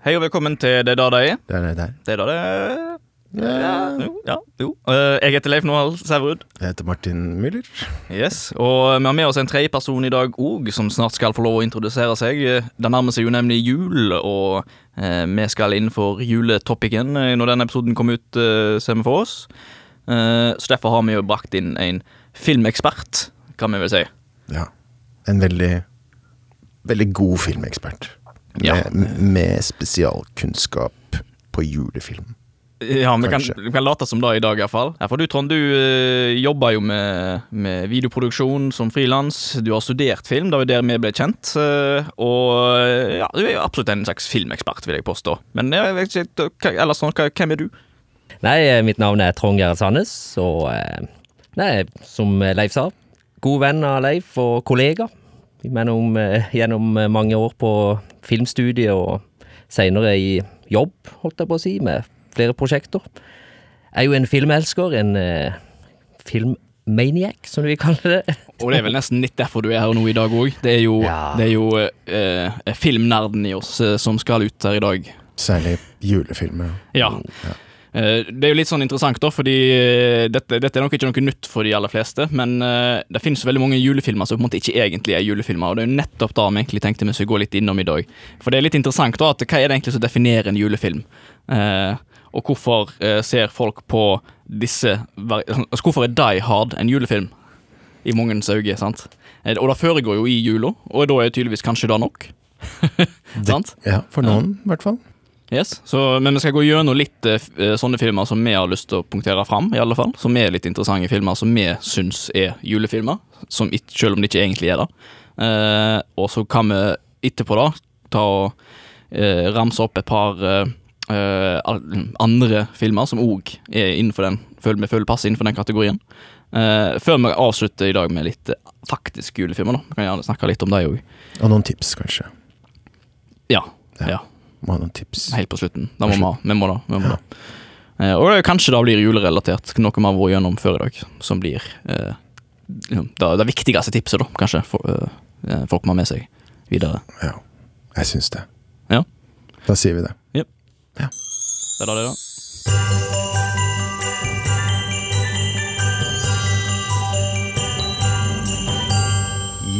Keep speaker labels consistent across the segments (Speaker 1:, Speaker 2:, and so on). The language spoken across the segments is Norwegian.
Speaker 1: Hei og velkommen til Det er da det er.
Speaker 2: Det er det der.
Speaker 1: Det er da det er.
Speaker 2: Ja.
Speaker 1: Jo, ja, jo. Eh, jeg heter Leif Nohal Sæverud.
Speaker 2: Jeg heter Martin Müller.
Speaker 1: Yes, og vi har med oss en tredjeperson i dag òg, som snart skal få lov å introdusere seg. Det nærmer seg jo nemlig jul, og eh, vi skal innenfor for eh, når denne episoden kommer ut, ser vi for oss. Så derfor har vi jo brakt inn en filmekspert, kan vi vel si.
Speaker 2: Ja. En veldig, veldig god filmekspert.
Speaker 1: Ja.
Speaker 2: Med, med spesialkunnskap på julefilm.
Speaker 1: Ja, vi kan, vi kan late som det i dag, iallfall. Ja, for du, Trond, du eh, jobber jo med, med videoproduksjon som frilans. Du har studert film, det var der vi ble kjent. eh, og eh, ja, du er jo absolutt en slags filmekspert, vil jeg påstå. Men jeg vet ikke, hva- ellers sånn, hva- hvem er du?
Speaker 3: Nei, mitt navn er Trond Gerhard Sandnes, og nei, som Leif sa, god venn av Leif og kollega gjennom, eh, gjennom mange år på filmstudiet og senere i jobb, holdt jeg på å si, med flere prosjekter. Jeg er jo en filmelsker, en eh, filmmaniac, som vi kaller det.
Speaker 1: Og det er vel nesten litt derfor du er her nå i dag òg. Det er jo,
Speaker 3: Ja.
Speaker 1: det er jo eh, filmnerden i oss eh, som skal ut her i dag.
Speaker 2: Særlig julefilmer.
Speaker 1: Ja. Eh, Det er jo litt sånn interessant, da, fordi eh, dette, dette er nok ikke noe nytt for de aller fleste, men eh, det finnes veldig mange julefilmer som på en måte ikke egentlig er julefilmer, og det er jo nettopp da vi egentlig tenkte vi skulle gå litt innom i dag. For det er litt interessant da, at hva er det egentlig som definerer en julefilm? Eh, og hvorfor eh, ser folk på disse altså, Hvorfor er Die Hard en julefilm? I mangens øyne, sant? Eh, Og det foregår jo i jula, og da er tydeligvis kanskje det nok. sant?
Speaker 2: Ja, for noen, i hvert fall.
Speaker 1: Yes, så, Men vi skal gå gjennom litt eh, eh, sånne filmer som vi har lyst til å punktere fram, i alle fall. Som er litt interessante filmer som vi syns er julefilmer, som, ikke- selv om de ikke egentlig er det. Eh, og så kan vi etterpå da ta og eh, ramse opp et par eh, eh, andre filmer som òg er innenfor den, føler vi føler passer innenfor den kategorien. Før vi avslutter i dag med litt faktisk julefilmer, da. Vi kan gjerne snakke litt om det òg.
Speaker 2: Og noen tips, kanskje.
Speaker 1: Ja.
Speaker 2: Ja.
Speaker 1: ja.
Speaker 2: Må ha noen tips.
Speaker 1: Helt på slutten. Da må vi ha. Vi må da. Vi må da. Eh, og det, kanskje da blir julerelatert, noe vi har vært gjennom før i dag, som blir eh, liksom, det, det viktigste tipset, da, kanskje, for, eh, eh, folk må ha med seg videre.
Speaker 2: Ja, jeg syns det.
Speaker 1: Ja.
Speaker 2: Da sier vi det.
Speaker 1: Ja Det er da det, da.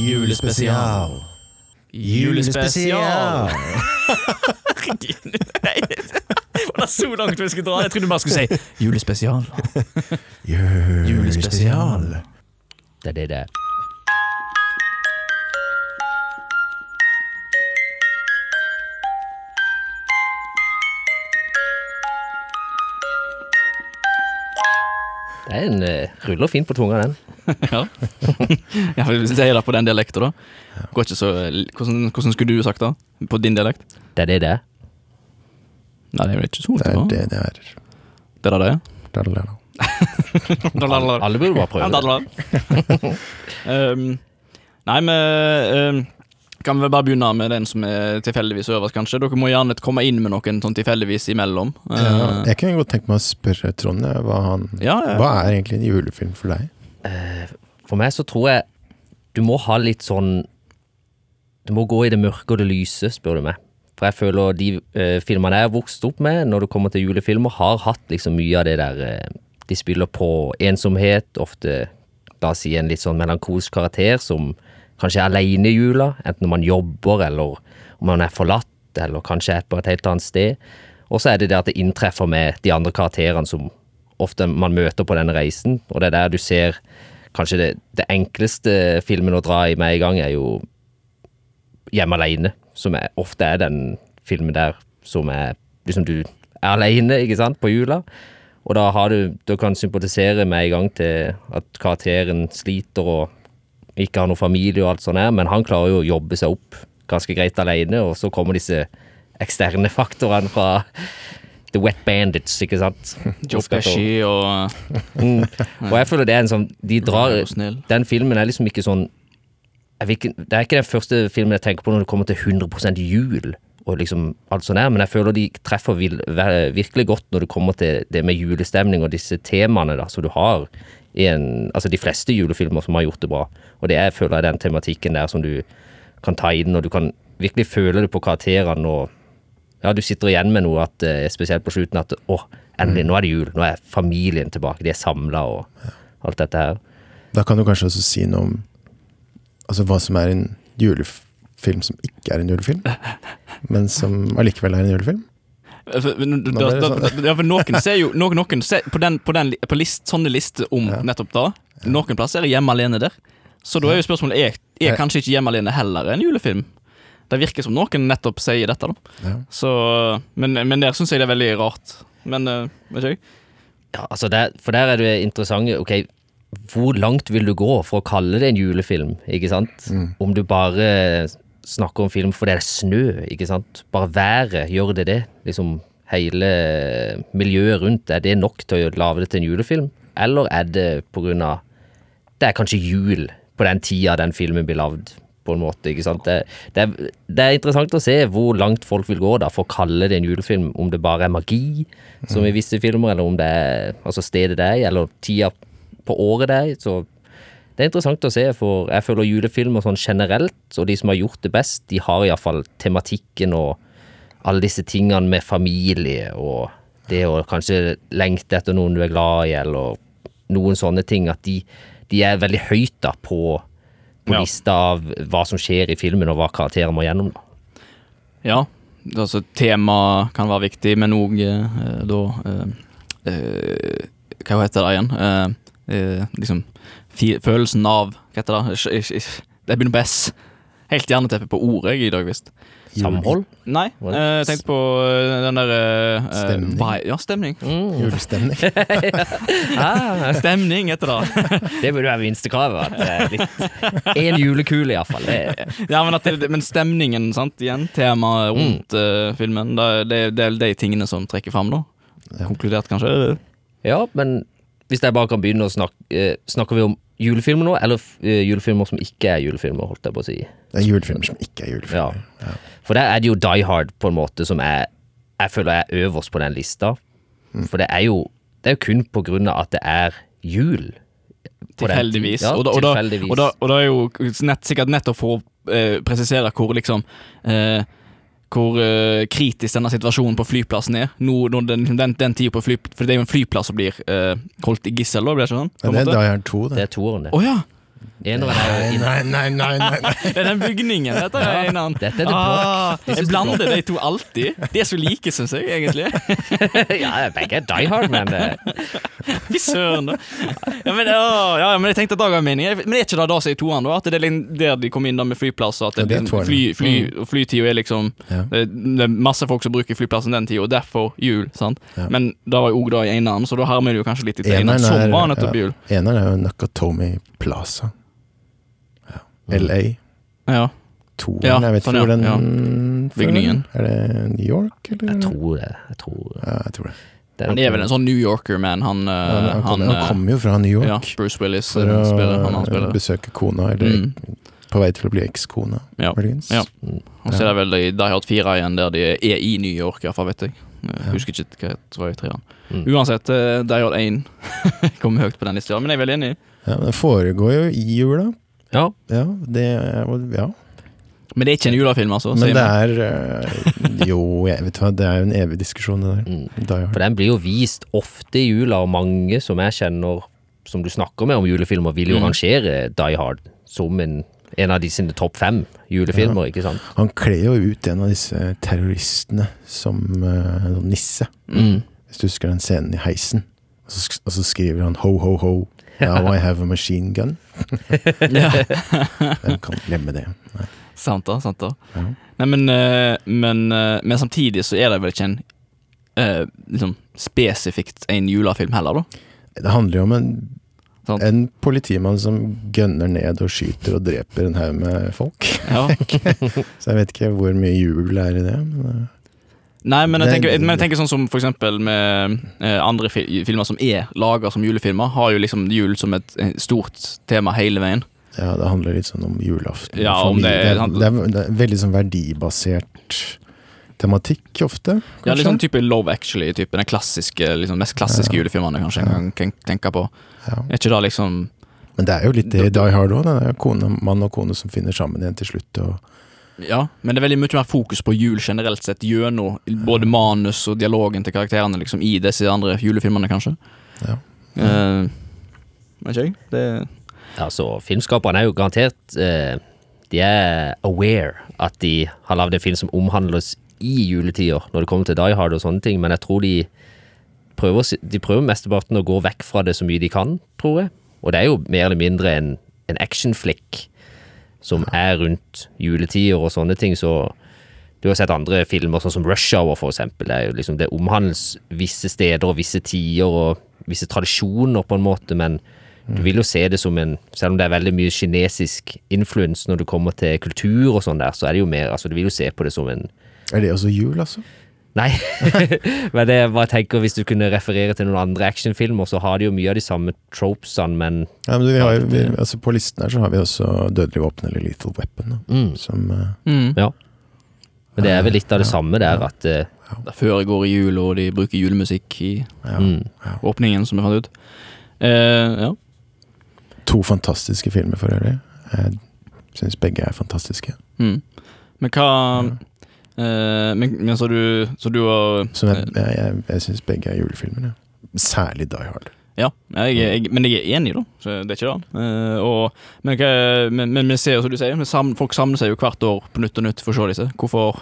Speaker 2: Julespesial.
Speaker 1: Julespesial! Var det så langt vi skulle dra? Jeg trodde bare skulle si julespesial.
Speaker 2: Julespesial.
Speaker 3: Det er det det er. Det er en uh, ruller fint på tunga, den.
Speaker 1: ja. ja, Hvis jeg sier det på den dialekten, da. Går ikke så, hvordan, hvordan skulle du sagt det? På din dialekt?
Speaker 3: Det er det det er.
Speaker 1: Nei, det er vel ikke så
Speaker 2: Det er det det er.
Speaker 1: Det er det det er?
Speaker 2: Da-da-da.
Speaker 3: Alle burde bare prøve det.
Speaker 1: um, nei, men um, kan vel bare begynne med den som er tilfeldigvis øverst, kanskje. Dere må gjerne komme inn med noen sånn tilfeldigvis imellom.
Speaker 2: Ja,
Speaker 1: Uh,
Speaker 2: jeg kunne godt tenke meg å spørre Trond hva, han,
Speaker 1: ja, ja.
Speaker 2: hva er egentlig en julefilm for deg?
Speaker 3: For meg så tror jeg du må ha litt sånn Du må gå i det mørke og det lyse, spør du meg. For jeg føler de eh, filmene jeg har vokst opp med, når det kommer til julefilmer, har hatt liksom mye av det der eh, De spiller på ensomhet, ofte la oss si en litt sånn melankolsk karakter som kanskje er aleine i jula, enten når man jobber eller om man er forlatt, eller kanskje er på et helt annet sted. Og så er det det at det inntreffer med de andre karakterene som ofte man møter på denne reisen, og det er der du ser Kanskje det, det enkleste filmen å dra i med en gang er jo Hjemme aleine, som er, ofte er den filmen der som er liksom du er aleine, ikke sant, på jula. Og da har du Du kan sympatisere med en gang til at karakteren sliter og ikke har noe familie og alt sånt her, men han klarer jo å jobbe seg opp ganske greit aleine, og så kommer disse eksterne faktorene fra The Wet Bandits, ikke sant.
Speaker 1: Joe Pesci og
Speaker 3: Mm. Og jeg føler det er en sånn De drar. Den filmen er liksom ikke sånn ikke, Det er ikke den første filmen jeg tenker på når det kommer til 100% jul. Og liksom alt sånt her, Men jeg føler de treffer virkelig godt når det kommer til det med julestemning og disse temaene da, som du har i en, altså de fleste julefilmer som har gjort det bra. Og det er, føler jeg, den tematikken der som du kan ta inn, og du kan virkelig føle det på karakterene og ja, du sitter igjen med noe at eh, spesielt på slutten at å, endelig, nå er det jul. Nå er familien tilbake. De er samla og alt dette her.
Speaker 2: Da kan du kanskje også si noe om altså, hva som er en julefilm som ikke er en julefilm, men som allikevel er en julefilm.
Speaker 1: For, da, da,
Speaker 2: sånn.
Speaker 1: da, ja, for noen ser jo noen, noen ser, På, den, på, den, på list, sånne lister om
Speaker 2: Ja.
Speaker 1: nettopp da Noen plasser er Hjemme alene der. Så da er jo spørsmålet Er, er kanskje ikke Hjemme alene heller en julefilm? Det virker som noen nettopp sier dette, da.
Speaker 2: Ja.
Speaker 1: Så, men, men der syns jeg det er veldig rart. Men uh, vet ikke jeg.
Speaker 3: Ja, altså der, for der er det interessant. Ok, hvor langt vil du gå for å kalle det en julefilm, ikke sant? Om du bare snakker om film fordi det er snø, ikke sant? Bare været, gjør det det? Liksom hele miljøet rundt, er det nok til å lage det til en julefilm? Eller er det på grunn av Det er kanskje jul på den tida den filmen blir lagd, på en måte, ikke sant? Det, det, er, det er interessant å se hvor langt folk vil gå da for å kalle det en julefilm, om det bare er magi, som i visse filmer, eller om det er altså stedet det er i, eller tida på året det er. Så det er interessant å se, for jeg føler julefilmer sånn generelt, og de som har gjort det best, de har iallfall tematikken og alle disse tingene med familie og det å kanskje lengte etter noen du er glad i, eller noen sånne ting, at de, de er veldig høyt da på, på
Speaker 1: Ja.
Speaker 3: lista av hva som skjer i filmen, og hva karakterer må gjennom. da.
Speaker 1: Ja, altså tema kan være viktig, men òg eh, da eh, eh, Hva heter det igjen? Eh, liksom Følelsen av Hva heter det? Det begynner på S. Helt jernteppe på ordet jeg i dag, visst.
Speaker 3: Samhold?
Speaker 1: Nei, eh, jeg tenkte på eh, den der eh,
Speaker 2: Stemning.
Speaker 1: Ja, stemning.
Speaker 3: Mm.
Speaker 2: Julestemning.
Speaker 3: Ah,
Speaker 1: Stemning heter det.
Speaker 3: det burde være minstekravet. En julekule, iallfall.
Speaker 1: Ja, men, det, men stemningen, sant, igjen. Temaet rundt
Speaker 3: Mm.
Speaker 1: uh, filmen. Det, det, det er de tingene som trekker fram, da.
Speaker 2: Ja.
Speaker 1: Konkludert, kanskje.
Speaker 3: Ja, men hvis jeg bare kan begynne å snakke eh, Snakker vi om julefilmer nå, eller eh, julefilmer som ikke er julefilmer, holdt jeg på å si?
Speaker 2: Det er julefilmer som ikke er
Speaker 3: Ja.
Speaker 2: julefilmer. Ja.
Speaker 3: For der er det jo Die Hard på en måte som er Jeg føler er øverst på den lista. For det er jo Det er jo kun på grunn av at det er jul.
Speaker 1: Tilfeldigvis.
Speaker 3: Ja,
Speaker 1: og, da, og, da,
Speaker 3: tilfeldigvis.
Speaker 1: og, da, og da er jo nett, sikkert nettopp for å eh, presisere hvor liksom eh, hvor uh, kritisk denne situasjonen på flyplassen er. Nå, når den, den, den tida på fly, For det er jo en flyplass som blir uh, holdt i gissel, da, blir det ikke sånn?
Speaker 2: Ja, det er Hard 2,
Speaker 3: Det
Speaker 2: det.
Speaker 3: er toeren, det.
Speaker 1: Oh, ja!
Speaker 3: Eneren er jo
Speaker 2: Nei, nei, nei, nei, nei.
Speaker 1: Det er den bygningen. Dette er en annen.
Speaker 3: Dette er det
Speaker 1: ah, Jeg blander de to alltid. De er så like, syns jeg, egentlig.
Speaker 3: Ja, begge er Die Hard, men eh,
Speaker 1: Fy søren, da. Ja men, å, ja, men jeg tenkte at det ga mening. Men er ikke det da som er toeren, da? At det er der de kom inn da med flyplass, og at
Speaker 2: Ja, det er
Speaker 1: fly, fly, og flytida er liksom
Speaker 2: Ja.
Speaker 1: det, det er masse folk som bruker flyplassen den tida, og derfor jul. sant?
Speaker 2: Ja.
Speaker 1: Men det var jo òg da i eneren, så da hermer det jo kanskje litt i eneren,
Speaker 2: Eneren
Speaker 1: som
Speaker 2: er,
Speaker 1: var nettopp
Speaker 2: ja,
Speaker 1: jul.
Speaker 2: eneren er jo Nakatomi Plaza. Ja. LA.
Speaker 1: Ja.
Speaker 2: Toren,
Speaker 1: Ja,
Speaker 2: jeg vet
Speaker 1: sånn,
Speaker 2: ikke hvor den
Speaker 1: ja. Bygningen.
Speaker 2: Er det New York, eller?
Speaker 3: jeg tror det. Jeg tror
Speaker 2: Ja, jeg tror det.
Speaker 3: det
Speaker 1: Han er vel en sånn New Yorker-man, han, eh,
Speaker 2: Ja, han,
Speaker 1: han,
Speaker 2: kommer, han
Speaker 1: eh,
Speaker 2: kommer jo fra New York
Speaker 1: Ja, Bruce Willis
Speaker 2: for
Speaker 1: eh,
Speaker 2: å
Speaker 1: spiller han han spiller.
Speaker 2: besøke kona, eller
Speaker 1: Mm.
Speaker 2: på vei til å bli ekskona,
Speaker 1: Ja.
Speaker 2: muligens.
Speaker 1: Ja. Og så er det vel i Die Hard 4 igjen, der de er i New York, iallfall, vet jeg. Jeg
Speaker 2: Ja.
Speaker 1: husker ikke hva jeg tror i treeren.
Speaker 3: Mm.
Speaker 1: Uansett, eh, Die Hard 1 kommer høyt på den lista, men jeg er veldig enig.
Speaker 2: Ja, men det foregår jo i jula.
Speaker 3: Ja,
Speaker 2: Ja, det Ja.
Speaker 1: Men det er ikke en julefilm, altså.
Speaker 2: Men det er øh, Jo, jeg vet hva, det er jo en evig diskusjon, det der.
Speaker 3: Mm. For den blir jo vist ofte i jula, og mange som jeg kjenner som du snakker med om julefilmer, vil jo
Speaker 1: Mm.
Speaker 3: rangere Die Hard som en, en av de sine topp fem julefilmer, ikke sant?
Speaker 2: Han kler jo ut en av disse terroristene som øh, sånn nisse.
Speaker 1: Mm.
Speaker 2: Hvis du husker den scenen i heisen. Og så, og så skriver han ho, ho, ho. Now I have a machine gun. Hvem kan glemme det? Nei.
Speaker 1: sant da, sant da.
Speaker 2: Ja.
Speaker 1: Nei, men, eh, men, eh, men samtidig så er det vel ikke en eh, liksom spesifikt en julefilm heller, da.
Speaker 2: Det handler jo om en,
Speaker 1: sånn.
Speaker 2: en politimann som gønner ned og skyter og dreper en haug med folk.
Speaker 1: Ja.
Speaker 2: Så jeg vet ikke hvor mye jul er i det. Men,
Speaker 1: Nei, men jeg, tenker, men jeg tenker sånn som for eksempel med eh, andre fi filmer som er laga som julefilmer, har jo liksom jul som et eh, stort tema hele veien.
Speaker 2: ja, det handler litt sånn om julaften.
Speaker 1: Ja, om det-
Speaker 2: det, er, det, er, det er veldig sånn verdibasert tematikk ofte.
Speaker 1: Ja, litt sånn type Love Actually, type den klassiske, liksom, mest klassiske
Speaker 2: Ja.
Speaker 1: julefilmene kanskje en kan tenke på.
Speaker 2: Ja.
Speaker 1: Er ikke det liksom
Speaker 2: Men det er jo litt det i Die Hard òg. Det er kone, mann og kone som finner sammen igjen til slutt. Og
Speaker 1: Ja, men det er veldig mye mer fokus på jul generelt sett gjennom både manus og dialogen til karakterene liksom i disse andre julefilmene, kanskje.
Speaker 2: Ja.
Speaker 1: Eh, vet ikke jeg. Det
Speaker 3: Ja, så filmskaperne er jo garantert eh, De er aware at de har lagd en film som omhandles i juletider, når det kommer til Die Hard og sånne ting, men jeg tror de prøver, de prøver mesteparten å gå vekk fra det så mye de kan, tror jeg. Og det er jo mer eller mindre en, en actionflick som er rundt juletider og sånne ting, så du har sett andre filmer, sånn som Rush Hour, for eksempel. Det, liksom, det omhandles visse steder og visse tider og visse tradisjoner, på en måte, men du vil jo se det som en Selv om det er veldig mye kinesisk influens når det kommer til kultur og sånn der, så er det jo mer Altså, du vil jo se på det som en
Speaker 2: Er det også jul, altså?
Speaker 3: Nei, men det jeg bare tenker hvis du kunne referere til noen andre actionfilmer, så har de jo mye av de samme tropesene, men
Speaker 2: Ja, men vi har, vi, altså På listen her så har vi også Dødelig våpen eller Lethal Weapon. Da,
Speaker 3: mm,
Speaker 2: Som eh,
Speaker 1: mm.
Speaker 3: Ja. Men det er vel litt av det samme der, at eh,
Speaker 1: Det foregår i jul, og de bruker julemusikk i
Speaker 2: ja,
Speaker 3: mm,
Speaker 1: åpningen, som vi fant ut. Uh, ja.
Speaker 2: To fantastiske filmer for øvrig. Jeg syns begge er fantastiske.
Speaker 1: Mm. Men hva men, men så du Så du har
Speaker 2: Som jeg, jeg, jeg, syns begge er julefilmer. Ja. Særlig Die Hard.
Speaker 1: Ja, jeg, jeg, men jeg er enig, da. Så det er ikke det. Eh, og, men, men, men vi ser jo, som du sier, sam, folk samler seg jo hvert år på nytt og nytt for å se disse. Hvorfor,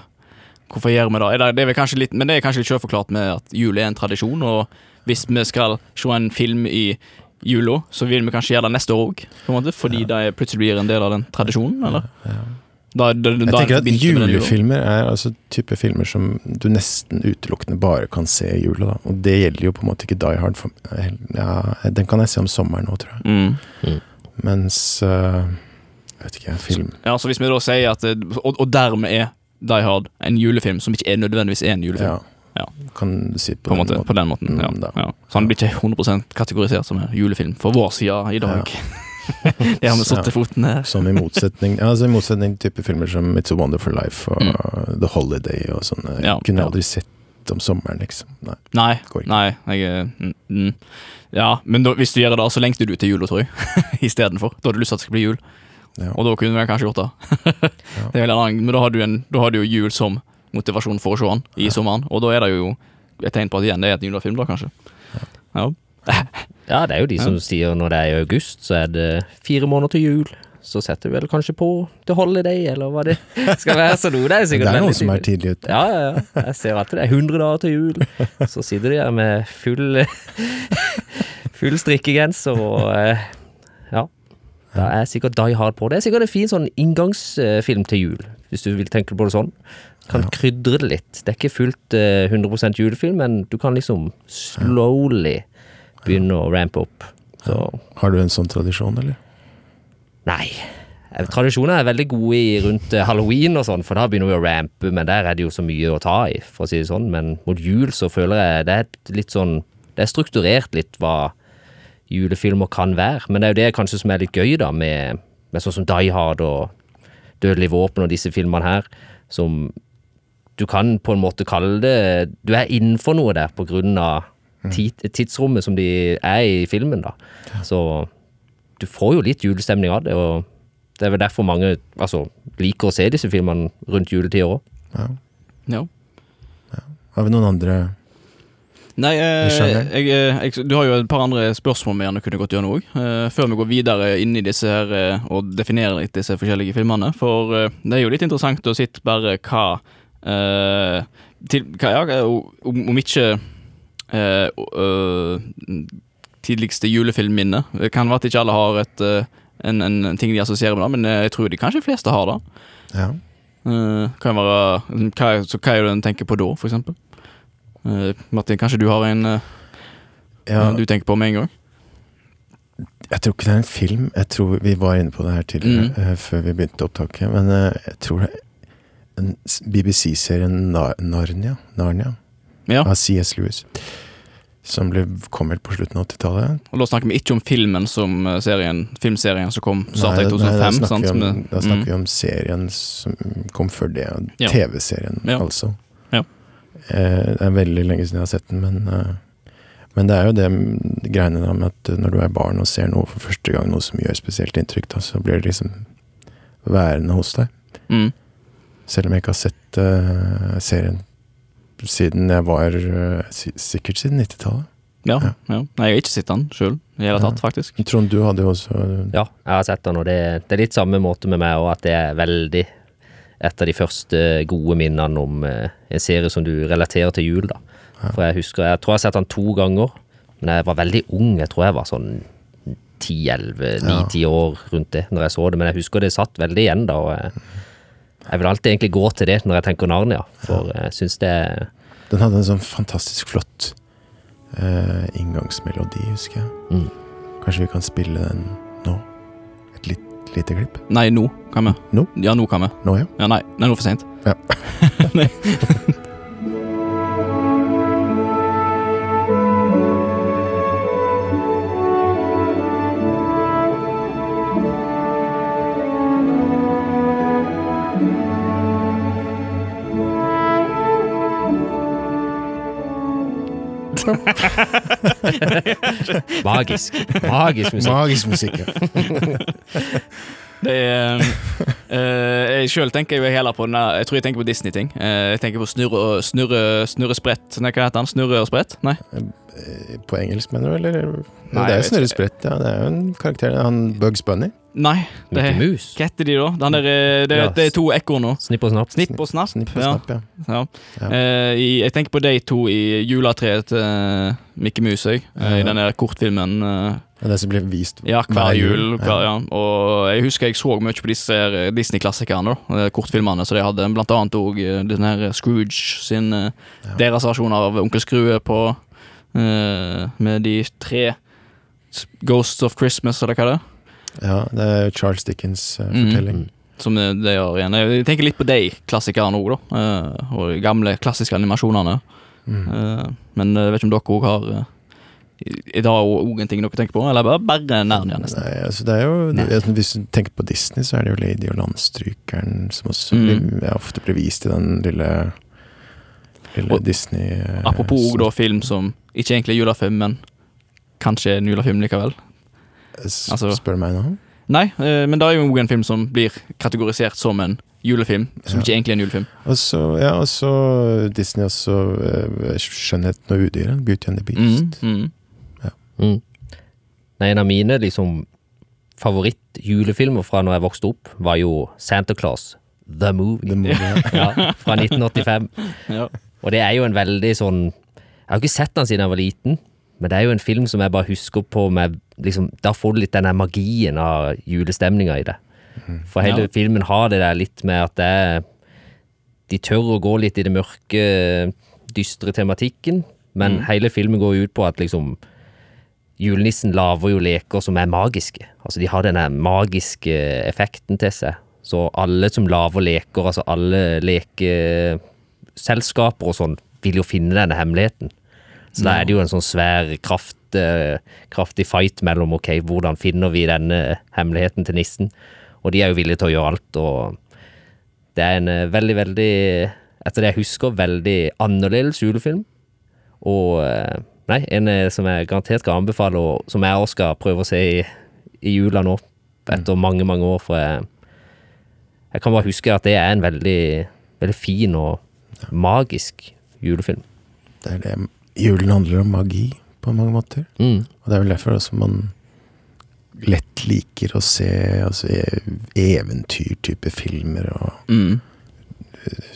Speaker 1: hvorfor gjør vi det? Er det, det er vel kanskje litt, men det er kanskje litt selvforklart med at jul er en tradisjon, og hvis vi skal se en film i jula, så vil vi kanskje gjøre det neste år òg, fordi det plutselig blir en del av den tradisjonen, eller? Da, da, da,
Speaker 2: Jeg tenker at julefilmer er altså type filmer som du nesten utelukkende bare kan se i jula. Da. Og det gjelder jo på en måte ikke Die Hard. For, ja, den kan jeg se om sommeren nå, tror jeg.
Speaker 1: Mm.
Speaker 2: Mens uh, Jeg vet ikke, film
Speaker 1: Ja, så hvis vi da sier at eh, Og, og dermed er Die Hard en julefilm som ikke er nødvendigvis er en julefilm.
Speaker 2: Ja.
Speaker 1: Ja.
Speaker 2: Kan du si
Speaker 1: På, den måte, på den måten. Ja,
Speaker 2: Mm,
Speaker 1: ja. Så han blir ikke 100% kategorisert som en julefilm for vår side i dag. Det har vi satt til foten her.
Speaker 2: Som i motsetning altså i motsetning til type filmer som It's a Wonderful Life og The Holiday og sånne.
Speaker 1: Mm. Ja,
Speaker 2: kunne
Speaker 1: ja.
Speaker 2: aldri sett om sommeren, liksom. Nei.
Speaker 1: Nei, nei, jeg mm, mm. Ja, men da, hvis du gjør det da, så lengter du til jula, tror jeg. Istedenfor. Da har du lyst til at det skal bli jul.
Speaker 2: Ja.
Speaker 1: Og da kunne vi kanskje gjort det. det annen, men da har, du en, da har du jo jul som motivasjon for å se den i sommeren. Og da er det jo et tegn på at igjen det er et julefilm, da, kanskje. Ja.
Speaker 3: Ja, det er jo de som sier når det er i august, så er det fire måneder til jul. Så setter vi vel kanskje på til Holiday, eller hva det skal være. Så noe, det er sikkert
Speaker 2: Det
Speaker 3: er
Speaker 2: noen som er
Speaker 3: tidlig.
Speaker 2: ute.
Speaker 3: Ja, ja, ja. Jeg ser alltid det er 100 dager til jul. Så sitter de her med full Full strikkegenser og eh, Ja. Da er sikkert Die Hard på. Det er sikkert en fin sånn inngangsfilm til jul, hvis du vil tenke på det sånn. Kan krydre det litt. Det er ikke fullt eh, 100 julefilm, men du kan liksom slowly begynne å rampe opp. Så
Speaker 2: Har du en sånn tradisjon, eller?
Speaker 3: Nei. Eh, Tradisjoner er veldig gode i rundt eh, halloween og sånn, for da begynner vi å rampe, men der er det jo så mye å ta i, for å si det sånn. Men mot jul så føler jeg det er litt sånn Det er strukturert litt hva julefilmer kan være. Men det er jo det kanskje som er litt gøy, da, med, med sånn som Die Hard og Dødelig våpen og disse filmene her, som du kan på en måte kalle det Du er innenfor noe der på grunn av tid, tidsrommet som de er i filmen, da. Så du får jo litt julestemning av det, og det er vel derfor mange altså, liker å se disse filmene rundt juletider òg.
Speaker 2: Ja.
Speaker 1: ja.
Speaker 2: Har vi noen andre
Speaker 1: Nei, eh, jeg, eh, jeg, du har jo et par andre spørsmål vi gjerne kunne gått gjennom òg. Eh, før vi går videre inn i disse her eh, og definerer litt disse forskjellige filmene. For eh, det er jo litt interessant å sitte bare hva eh, til, hva, ja, om, om ikke eh, øh, tidligste julefilmminne. Det kan være at ikke alle har et, eh, en, en ting de assosierer med det, men jeg tror de kanskje de fleste har det.
Speaker 2: Ja.
Speaker 1: Kan være, hva, så hva er det en tenker på da, for eksempel? Martin, kanskje du har en
Speaker 2: ja.
Speaker 1: du tenker på med en gang?
Speaker 2: Jeg tror ikke det er en film. Jeg tror Vi var inne på det her tidligere,
Speaker 1: Mm.
Speaker 2: før vi begynte opptaket. Men jeg tror det er BBC-serien Narnia, Narnia
Speaker 1: Ja,
Speaker 2: av CS Lewis. Som ble, kom vel på slutten av 80-tallet.
Speaker 1: og da snakker vi ikke om filmen som eh, serien, filmserien som kom starta i
Speaker 2: 2005. nei,
Speaker 1: 2005.
Speaker 2: Da
Speaker 1: sant?
Speaker 2: snakker vi om, da snakker
Speaker 1: mm.
Speaker 2: vi om serien som kom før det.
Speaker 1: Ja.
Speaker 2: TV-serien,
Speaker 1: Ja.
Speaker 2: altså.
Speaker 1: Ja.
Speaker 2: Eh, det er veldig lenge siden jeg har sett den, men eh, men det er jo det greiene da med at når du er barn og ser noe for første gang, noe som gjør spesielt inntrykk, da, så blir det liksom værende hos deg.
Speaker 1: Mm.
Speaker 2: Selv om jeg ikke har sett uh, serien siden jeg var eh, Sikkert siden 90-tallet.
Speaker 1: Ja,
Speaker 2: Ja.
Speaker 1: ja. Nei, jeg har ikke sett den sjøl i hele tatt, faktisk.
Speaker 2: Trond, du hadde jo også
Speaker 3: Ja, jeg har sett den, og det, det er litt samme måte med meg òg, at det er veldig et av de første gode minnene om eh, en serie som du relaterer til jul, da. For jeg husker, jeg tror jeg har sett den to ganger, men jeg var veldig ung. Jeg tror jeg var sånn 10-11, 9-10 år rundt det når jeg så det, men jeg husker det satt veldig igjen da. og jeg, jeg vil alltid egentlig gå til det når jeg tenker Narnia, for jeg syns det
Speaker 2: Den hadde en sånn fantastisk flott uh, inngangsmelodi, husker jeg.
Speaker 3: Mm.
Speaker 2: Kanskje vi kan spille den nå? Et litt, lite klipp?
Speaker 1: Nei, nå kan vi.
Speaker 2: Nå?
Speaker 1: Ja, nå kan vi.
Speaker 2: Nå, ja.
Speaker 1: Ja, nei, nei nå er det for seint.
Speaker 2: Ja.
Speaker 3: magisk. Magisk musikk.
Speaker 2: Magisk musikk, ja.
Speaker 1: Det er eh, Jeg sjøl tenker jo heller på den der Jeg tror jeg tenker på Disney-ting. Eh, jeg tenker på snurre og snurre, snurre sprett Nei, hva heter han? Snurre og sprett? Nei?
Speaker 2: Eh, På engelsk, mener du, eller?
Speaker 1: Nei,
Speaker 2: det er
Speaker 1: jo
Speaker 2: Snurre Sprett, ja. Det er jo en karakter. Han Bugs Bunny.
Speaker 1: Nei. Det
Speaker 3: Mickey
Speaker 1: er,
Speaker 3: Mus.
Speaker 1: hva heter de, da? Den der, eh, det,
Speaker 3: Ja.
Speaker 1: det er to ekorn nå.
Speaker 3: Snipp og snapp.
Speaker 1: Snipp og snapp.
Speaker 2: Snipp og snapp, ja.
Speaker 1: Ja.
Speaker 2: Ja.
Speaker 1: Eh, i, jeg tenker på de to i juletreet til eh, Mickey Mouse, jeg. Eh, I
Speaker 2: Ja.
Speaker 1: der kortfilmen. eh,
Speaker 2: Det er det som blir vist
Speaker 1: ja, hver jul. Hver,
Speaker 2: Ja.
Speaker 1: ja. Og jeg husker jeg så mye på disse her Disney-klassikerne, da, eh, kortfilmene. Så de hadde blant annet òg den her Scrooge sin eh,
Speaker 2: Ja.
Speaker 1: Deres versjon av Onkel Skrue på eh, Med de tre s- Ghosts of Christmas, eller hva det er.
Speaker 2: Ja, det er Charles Dickens'
Speaker 1: Mm.
Speaker 2: fortelling.
Speaker 1: Som det, det gjør igjen. Jeg tenker litt på de klassikerne òg, da. Uh, og de gamle klassiske animasjonene.
Speaker 2: Mm.
Speaker 1: Uh, men jeg vet ikke om dere òg har uh, dag òg en ting dere tenker på, eller bare, bare Narnia, nesten?
Speaker 2: Nei, altså det er jo altså, Hvis du tenker på Disney, så er det jo Lady og Landstrykeren som også
Speaker 1: Mm.
Speaker 2: blir, ofte blir vist i den lille Lille
Speaker 1: Og-
Speaker 2: Disney
Speaker 1: Apropos
Speaker 2: òg
Speaker 1: da film som ikke egentlig er julefilm, men kanskje en julefilm likevel. Altså-
Speaker 2: Spør du meg nå?
Speaker 1: Nei, eh, men det er jo òg en film som blir kategorisert som en julefilm, som
Speaker 2: Ja.
Speaker 1: ikke egentlig er en julefilm.
Speaker 2: Og så ja, og så Disney også uh, 'Skjønnheten og udyret'. 'Beauty and the Beast'.
Speaker 1: Mm, mm.
Speaker 3: Mm. Nei, en av mine liksom favoritt-julefilmer fra når jeg vokste opp, var jo Santa Claus, The Movie.
Speaker 2: The movie, ja.
Speaker 3: Ja, fra 1985.
Speaker 1: Ja.
Speaker 3: Og det er jo en veldig sånn Jeg har ikke sett den siden jeg var liten, men det er jo en film som jeg bare husker på med liksom, Da får du litt den magien av julestemninga i det. For hele
Speaker 1: Ja.
Speaker 3: filmen har det der litt med at det er De tør å gå litt i det mørke, dystre tematikken, men hele filmen går ut på at liksom Julenissen lager jo leker som er magiske. Altså De har denne magiske effekten til seg. Så alle som lager leker, altså alle lekeselskaper og sånn, vil jo finne denne hemmeligheten. Så da er det jo en sånn svær, kraft, eh, kraftig fight mellom ok, hvordan finner vi denne hemmeligheten til nissen? Og de er jo villige til å gjøre alt, og det er en eh, veldig, veldig, etter det jeg husker, veldig annerledes julefilm. Og eh, nei, en som jeg garantert kan anbefale, og som jeg også skal prøve å se i, i jula nå, etter mange, mange år, for jeg, jeg kan bare huske at det er en veldig, veldig fin og magisk julefilm.
Speaker 2: Det er det julen handler om magi, på mange måter.
Speaker 3: Mm.
Speaker 2: Og det er vel derfor også man lett liker å se altså, e- eventyrtype filmer og
Speaker 1: Mm.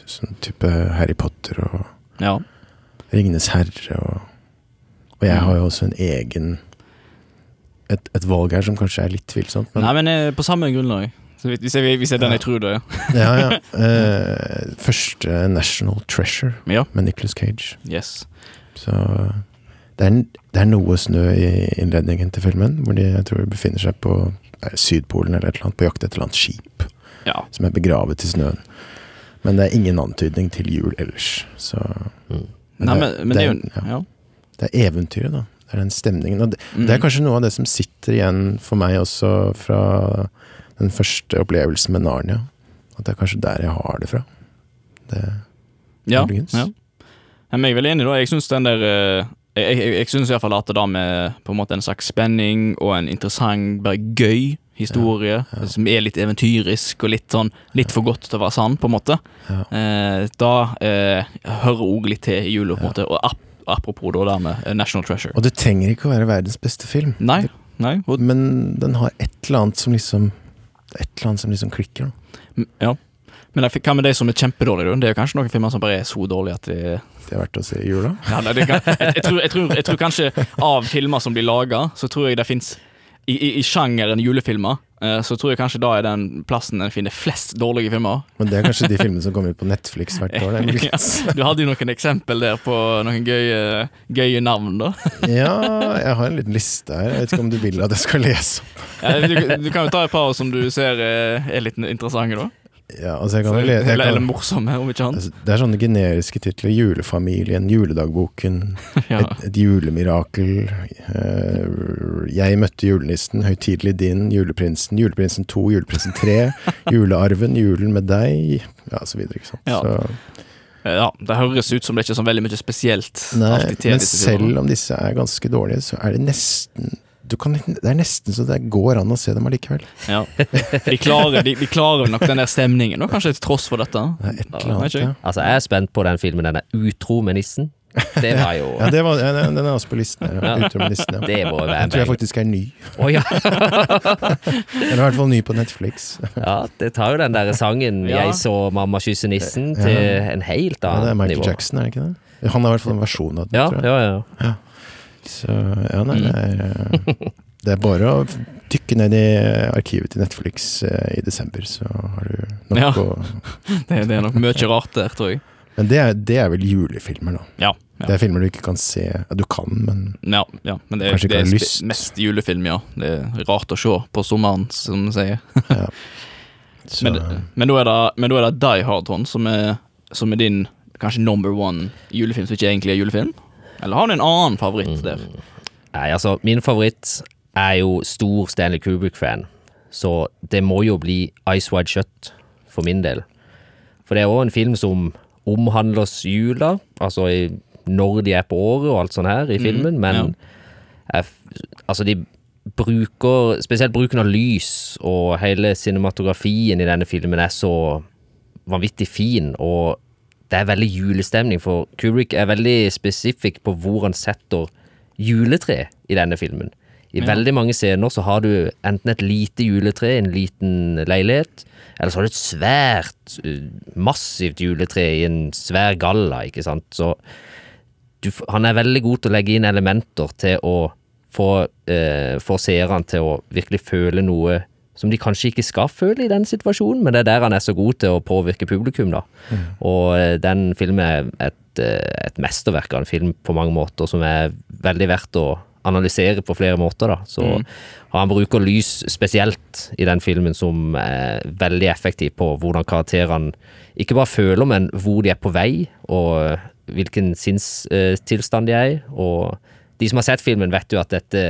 Speaker 2: sånn type Harry Potter og
Speaker 1: ja.
Speaker 2: Ringenes herre og Og jeg har jo også en egen et, et valg her som kanskje er litt tvilsomt, men
Speaker 1: Nei, men eh, på samme grunnlag. Så hvis jeg, hvis jeg den jeg tror det er.
Speaker 2: ja, ja. Uh, første National Treasure
Speaker 1: Ja.
Speaker 2: med Nicholas Cage.
Speaker 1: Yes.
Speaker 2: Så det er, det er noe snø i innledningen til filmen, hvor de jeg tror befinner seg på nei, Sydpolen eller et eller annet, på jakt etter et eller annet skip
Speaker 1: Ja.
Speaker 2: som er begravet i snøen. Men det er ingen antydning til jul ellers, så
Speaker 3: Mm.
Speaker 1: Nei, men, men det er jo
Speaker 2: ja.
Speaker 1: ja.
Speaker 2: Det er eventyret, da. Det er den stemningen. Og det,
Speaker 1: Mm.
Speaker 2: det er kanskje noe av det som sitter igjen for meg også fra den første opplevelsen med Narnia. At det er kanskje der jeg har det fra. Det,
Speaker 1: Ja,
Speaker 2: Muligens.
Speaker 1: ja. Ja, Men jeg er veldig enig, da. Jeg syns den der eh, jeg, jeg, jeg syns iallfall at det da med på en måte en slags spenning og en interessant, bare gøy historie, som er litt eventyrisk og litt sånn litt for godt til å være sann, på en måte,
Speaker 2: Ja.
Speaker 1: eh, da eh, hører òg litt til i jula, på en måte. Og ap apropos da det med eh, National Treasure.
Speaker 2: Og det trenger ikke å være verdens beste film,
Speaker 1: Nei, nei,
Speaker 2: men den har et eller annet som liksom Et eller annet som liksom klikker. Da.
Speaker 1: ja. Men hva med de som er kjempedårlige? Det er jo kanskje noen filmer som bare er så dårlige at de
Speaker 2: Det er verdt å se i jula.
Speaker 1: Ja, nei, det kan, jeg, jeg, tror, jeg, tror, jeg tror kanskje av filmer som blir laga, så tror jeg det fins i, i, I sjangeren julefilmer, eh, så tror jeg kanskje da er den plassen en finner flest dårlige filmer.
Speaker 2: Men det er kanskje de filmene som kommer ut på Netflix hvert år.
Speaker 1: Ja, du hadde jo noen eksempel der på noen gøye, gøye navn, da.
Speaker 2: Ja, jeg har en liten liste her. Jeg vet ikke om du vil at jeg skal lese opp.
Speaker 1: Ja, du, du kan jo ta et par som du ser eh, er litt interessante, da.
Speaker 2: Ja, altså jeg kan jo lese
Speaker 1: Eller, eller morsomme, om ikke annet.
Speaker 2: altså, Det er sånne generiske titler. 'Julefamilien', 'Juledagboken',
Speaker 1: Ja.
Speaker 2: et, et julemirakel. uh, 'Jeg møtte julenissen', 'Høytidelig din', 'Juleprinsen', 'Juleprinsen 2', 'Juleprinsen 3', 'Julearven', 'Julen med deg', ja, så videre. Ikke sant?
Speaker 1: Ja.
Speaker 2: Så,
Speaker 1: ja, det høres ut som det ikke er så veldig mye spesielt.
Speaker 2: nei, men selv om disse er ganske dårlige, så er det nesten kan, Det er nesten så det går an å se dem allikevel.
Speaker 1: Ja. De, klarer, de, de klarer nok den der stemningen, da, kanskje til tross for dette.
Speaker 2: Det er et eller annet, ja.
Speaker 3: Altså, jeg er spent på den filmen. Den er utro med nissen. Det var jo
Speaker 2: Ja, det var, ja, den er også på listen. Ja.
Speaker 3: Utro
Speaker 2: med nissen, ja.
Speaker 3: Det må være
Speaker 2: Den tror jeg faktisk er ny.
Speaker 3: Oh, ja.
Speaker 2: Eller i hvert fall ny på Netflix.
Speaker 3: ja, det tar jo den der sangen 'Jeg så mamma kysse nissen' til en helt annen nivå.
Speaker 2: Ja, det er Michael
Speaker 3: nivå.
Speaker 2: Jackson, er det ikke det? Han har i hvert fall en versjon av den,
Speaker 3: Ja,
Speaker 2: tror jeg.
Speaker 3: ja, ja.
Speaker 2: Så ja, nei, det er, eh, det er bare å dykke ned i arkivet til Netflix eh, i desember, så har du nok
Speaker 1: Ja.
Speaker 2: å
Speaker 1: Det, det er nok mye rart der, tror jeg.
Speaker 2: Men det er, det er vel julefilmer, da.
Speaker 1: Ja, ja.
Speaker 2: Det er filmer du ikke kan se Ja, du kan, men
Speaker 1: ja, ja men det, er-
Speaker 2: Kanskje ikke
Speaker 1: det er
Speaker 2: har lyst.
Speaker 1: mest julefilm, ja. Det er rart å se på sommeren, som de sier.
Speaker 2: så,
Speaker 1: Men, men, da det, men da er det Die Hard, Trond, som som er din kanskje number one julefilm som ikke egentlig er julefilm? Eller har du en annen favoritt der?
Speaker 3: Nei, altså, min favoritt er jo stor Stanley Kubrick-fan, så det må jo bli Ice Wide Shut for min del. For det er òg en film som omhandler jula, altså i, når de er på året og alt sånt her i filmen, men
Speaker 1: ja.
Speaker 3: jeg altså de bruker Spesielt bruken av lys og hele cinematografien i denne filmen er så vanvittig fin, og det er veldig julestemning, for Kubrick er veldig spesifikk på hvor han setter juletre i denne filmen. I
Speaker 1: Ja.
Speaker 3: veldig mange scener så har du enten et lite juletre i en liten leilighet, eller så har du et svært, uh, massivt juletre i en svær galla, ikke sant. Så du, han er veldig god til å legge inn elementer til å få, eh, få seerne til å virkelig føle noe som de kanskje ikke skal føle i den situasjonen, men det er der han er så god til å påvirke publikum, da. Og eh, den filmen er et, eh, et mesterverk av en film på mange måter, som er veldig verdt å analysere på flere måter, da. Så mm. han bruker lys spesielt i den filmen som er veldig effektiv på hvordan karakterene ikke bare føler, men hvor de er på vei, og hvilken sinnstilstand de er i. Og de som har sett filmen, vet jo at dette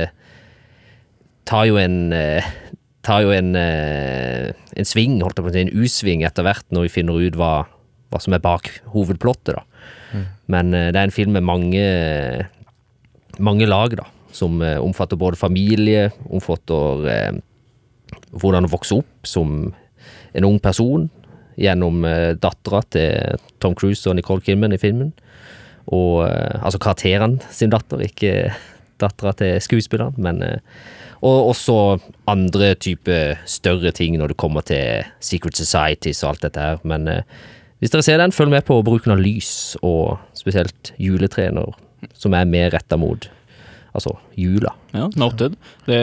Speaker 3: tar jo en eh, tar jo en, eh, en sving, holdt jeg på å si, en U-sving etter hvert, når vi finner ut hva, hva som er bak hovedplottet, da. Men eh, det er en film med mange, mange lag, da. Som eh, omfatter både familie, omfatter eh, hvordan å vokse opp som en ung person, gjennom eh, dattera til Tom Cruise og Nicole Kidman i filmen. Og eh, altså karakteren sin datter, ikke dattera til skuespilleren, men eh, Og også andre type større ting når det kommer til Secret Societies og alt dette her. Men eh, hvis dere ser den, følg med på bruken av lys, og spesielt juletrener, som er mer retta mot altså jula.
Speaker 1: Ja, Noted. Det,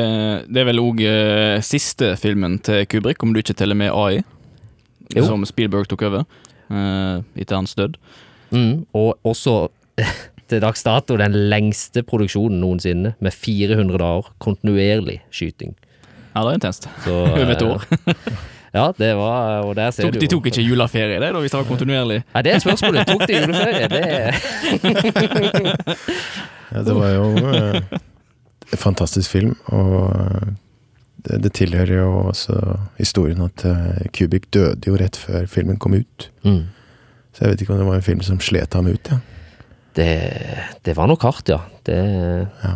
Speaker 1: det er vel òg eh, siste filmen til Kubrick, om du ikke teller med AI,
Speaker 3: Jo.
Speaker 1: som Spielberg tok over eh, etter hans død.
Speaker 3: Mm, og også til dags dato den lengste produksjonen noensinne, med 400 dager kontinuerlig skyting.
Speaker 1: Ja, det er intenst. Over et
Speaker 3: eh,
Speaker 1: år.
Speaker 3: Ja, det var Og der ser
Speaker 1: Tok,
Speaker 3: du
Speaker 1: de tok ikke juleferie, det, da, hvis det var kontinuerlig?
Speaker 3: Nei, det er spørsmålet. Tok de juleferie? Det
Speaker 2: Ja, det var jo eh, en fantastisk film, og eh, det, det tilhører jo også historien at eh, Kubik døde jo rett før filmen kom ut.
Speaker 3: mm.
Speaker 2: Så jeg vet ikke om det var en film som slet ham ut. Ja.
Speaker 3: Det Det var nok hardt, ja. Det,
Speaker 2: Ja.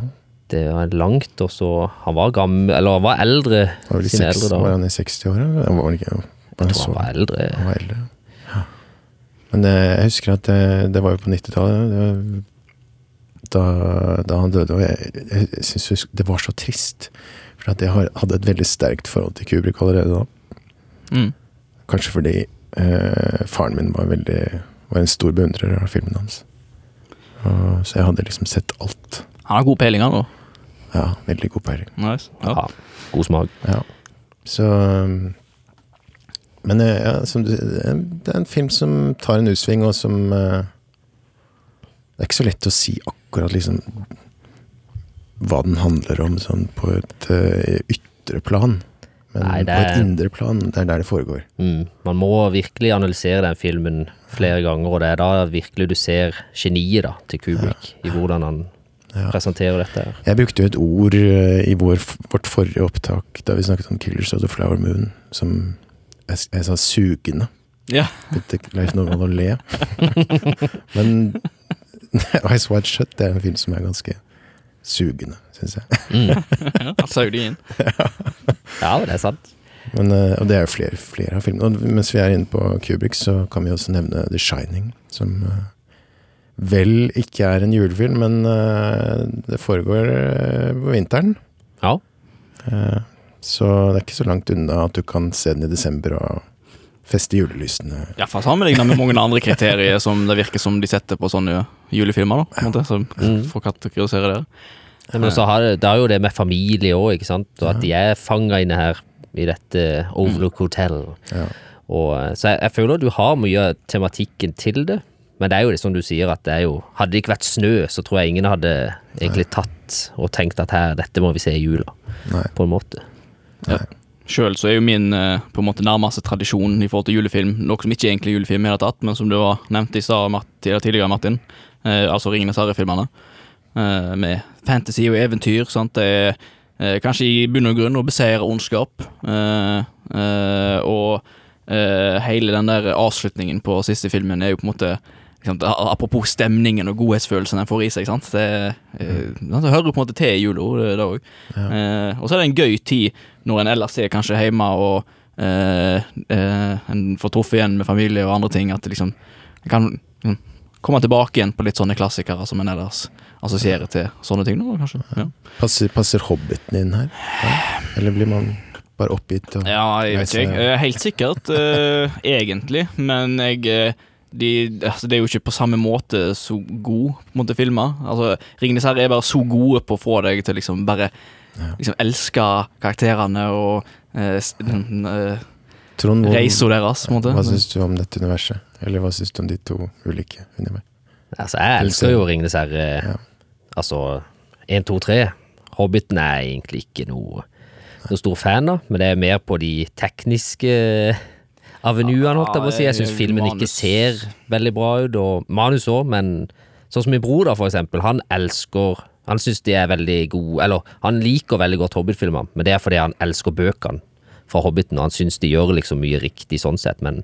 Speaker 3: det var langt, og så Han var gammel, eller han var eldre
Speaker 2: Var, vel i
Speaker 3: sine
Speaker 2: 6,
Speaker 3: eldre
Speaker 2: var han i 60-åra? Han var vel ikke var
Speaker 3: Jeg tror han var eldre.
Speaker 2: Han var eldre. Ja. Men jeg husker at det, det var jo på 90-tallet. Da, da han døde. Og jeg, jeg, jeg synes det var så trist. For at jeg har, hadde et veldig sterkt forhold til Kubrick allerede da.
Speaker 1: Mm.
Speaker 2: Kanskje fordi eh, faren min var veldig Var en stor beundrer av filmen hans. Og, så jeg hadde liksom sett alt.
Speaker 1: Han har god peiling, han, òg.
Speaker 2: Ja, veldig god peiling.
Speaker 1: Nice. Ja.
Speaker 3: Ja, god smak.
Speaker 2: Ja. Så um, Men eh, ja, som du, det er en film som tar en utsving, og som eh, Det er ikke så lett å si akkurat liksom hva den handler om sånn på et eh, ytre plan. Men
Speaker 3: Nei, det
Speaker 2: på et indre plan, det er der det foregår.
Speaker 3: Mm. Man må virkelig analysere den filmen flere ganger, og det er da virkelig du ser geniet da, til Kubrick i hvordan han
Speaker 2: Ja.
Speaker 3: presenterer dette. her.
Speaker 2: Jeg brukte jo et ord eh, i vår, vårt forrige opptak da vi snakket om 'Killers of the Flower Moon', som jeg, jeg sa 'sugende'.
Speaker 1: Ja.
Speaker 2: Det er ikke noe å le. Men Ice Wide Shut det er en film som er ganske sugende, syns jeg.
Speaker 1: ja. Han saug de inn.
Speaker 3: Ja, det er sant.
Speaker 2: Men, eh, og det er jo flere, flere av filmene. Og mens vi er inne på Kubrick, så kan vi også nevne The Shining, som eh, vel ikke er en julefilm, men eh, det foregår på vinteren.
Speaker 3: Ja.
Speaker 2: Eh, Så det er ikke så langt unna at du kan se den i desember og feste julelysene.
Speaker 1: Ja, sammenligna med mange andre kriterier som det virker som de setter på sånne julefilmer. da, på en måte, som
Speaker 3: Mm.
Speaker 1: kategoriserer kategorisere det.
Speaker 3: Men så har det, det er jo det med familie òg, ikke sant. Og at de er fanga inne her i dette Overlook Hotel.
Speaker 2: Ja.
Speaker 3: Og, eh, så jeg, jeg føler du har mye av tematikken til det. Men det er jo det som du sier, at det er jo Hadde det ikke vært snø, så tror jeg ingen hadde egentlig tatt og tenkt at her, dette må vi se i jula.
Speaker 2: Nei.
Speaker 3: På en måte.
Speaker 1: Ja. Sjøl så er jo min eh, på en måte nærmeste tradisjon i forhold til julefilm noe som ikke er egentlig julefilm i det hele tatt, men som du var nevnt i stad tidligere, Martin. Eh, altså Ringenes herre-filmene. Eh, med fantasy og eventyr. Sant? Det er eh, kanskje i bunn og grunn å beseire ondskap. Eh, og hele den der avslutningen på siste filmen er jo på en måte sant, Apropos stemningen og godhetsfølelsen en får i seg. Sant? Det, det hører på en måte til i jula, det, òg. Og så er det en gøy tid når en ellers er kanskje hjemme og en får truffet igjen med familie og andre ting. At det liksom kan liksom, komme tilbake igjen på litt sånne klassikere som en ellers assosierer til sånne ting. nå, kanskje. Ja.
Speaker 2: Passer, passer Hobbiten inn her? Ja. Eller blir man bare oppgitt? Og,
Speaker 1: Ja, jeg vet ikke. jeg. Helt sikkert, uh, egentlig. Men jeg eh, de, altså, Det er jo ikke på samme måte så god måte filmer. Altså, Ringenes herre er bare så gode på å få deg til liksom bare liksom elske karakterene og uh, s- den,
Speaker 2: Trond, hvor-
Speaker 1: reisa deres. på en måte.
Speaker 2: hva syns du om dette universet? Eller hva syns du om de to ulike univers?
Speaker 3: Altså, jeg elsker jo Ringenes herre.
Speaker 2: Ja.
Speaker 3: Altså, 1, 2, 3. Hobbiten er egentlig ikke noe, noe stor fan av, men det er mer på de tekniske avenuene, holdt jeg på å si. Jeg syns filmen ikke ser veldig bra ut, og manus òg, men sånn som min bror, da, for eksempel. Han elsker Han syns de er veldig gode, eller han liker veldig godt Hobbit-filmer, men det er fordi han elsker bøkene fra Hobbiten, og han syns de gjør liksom mye riktig sånn sett, men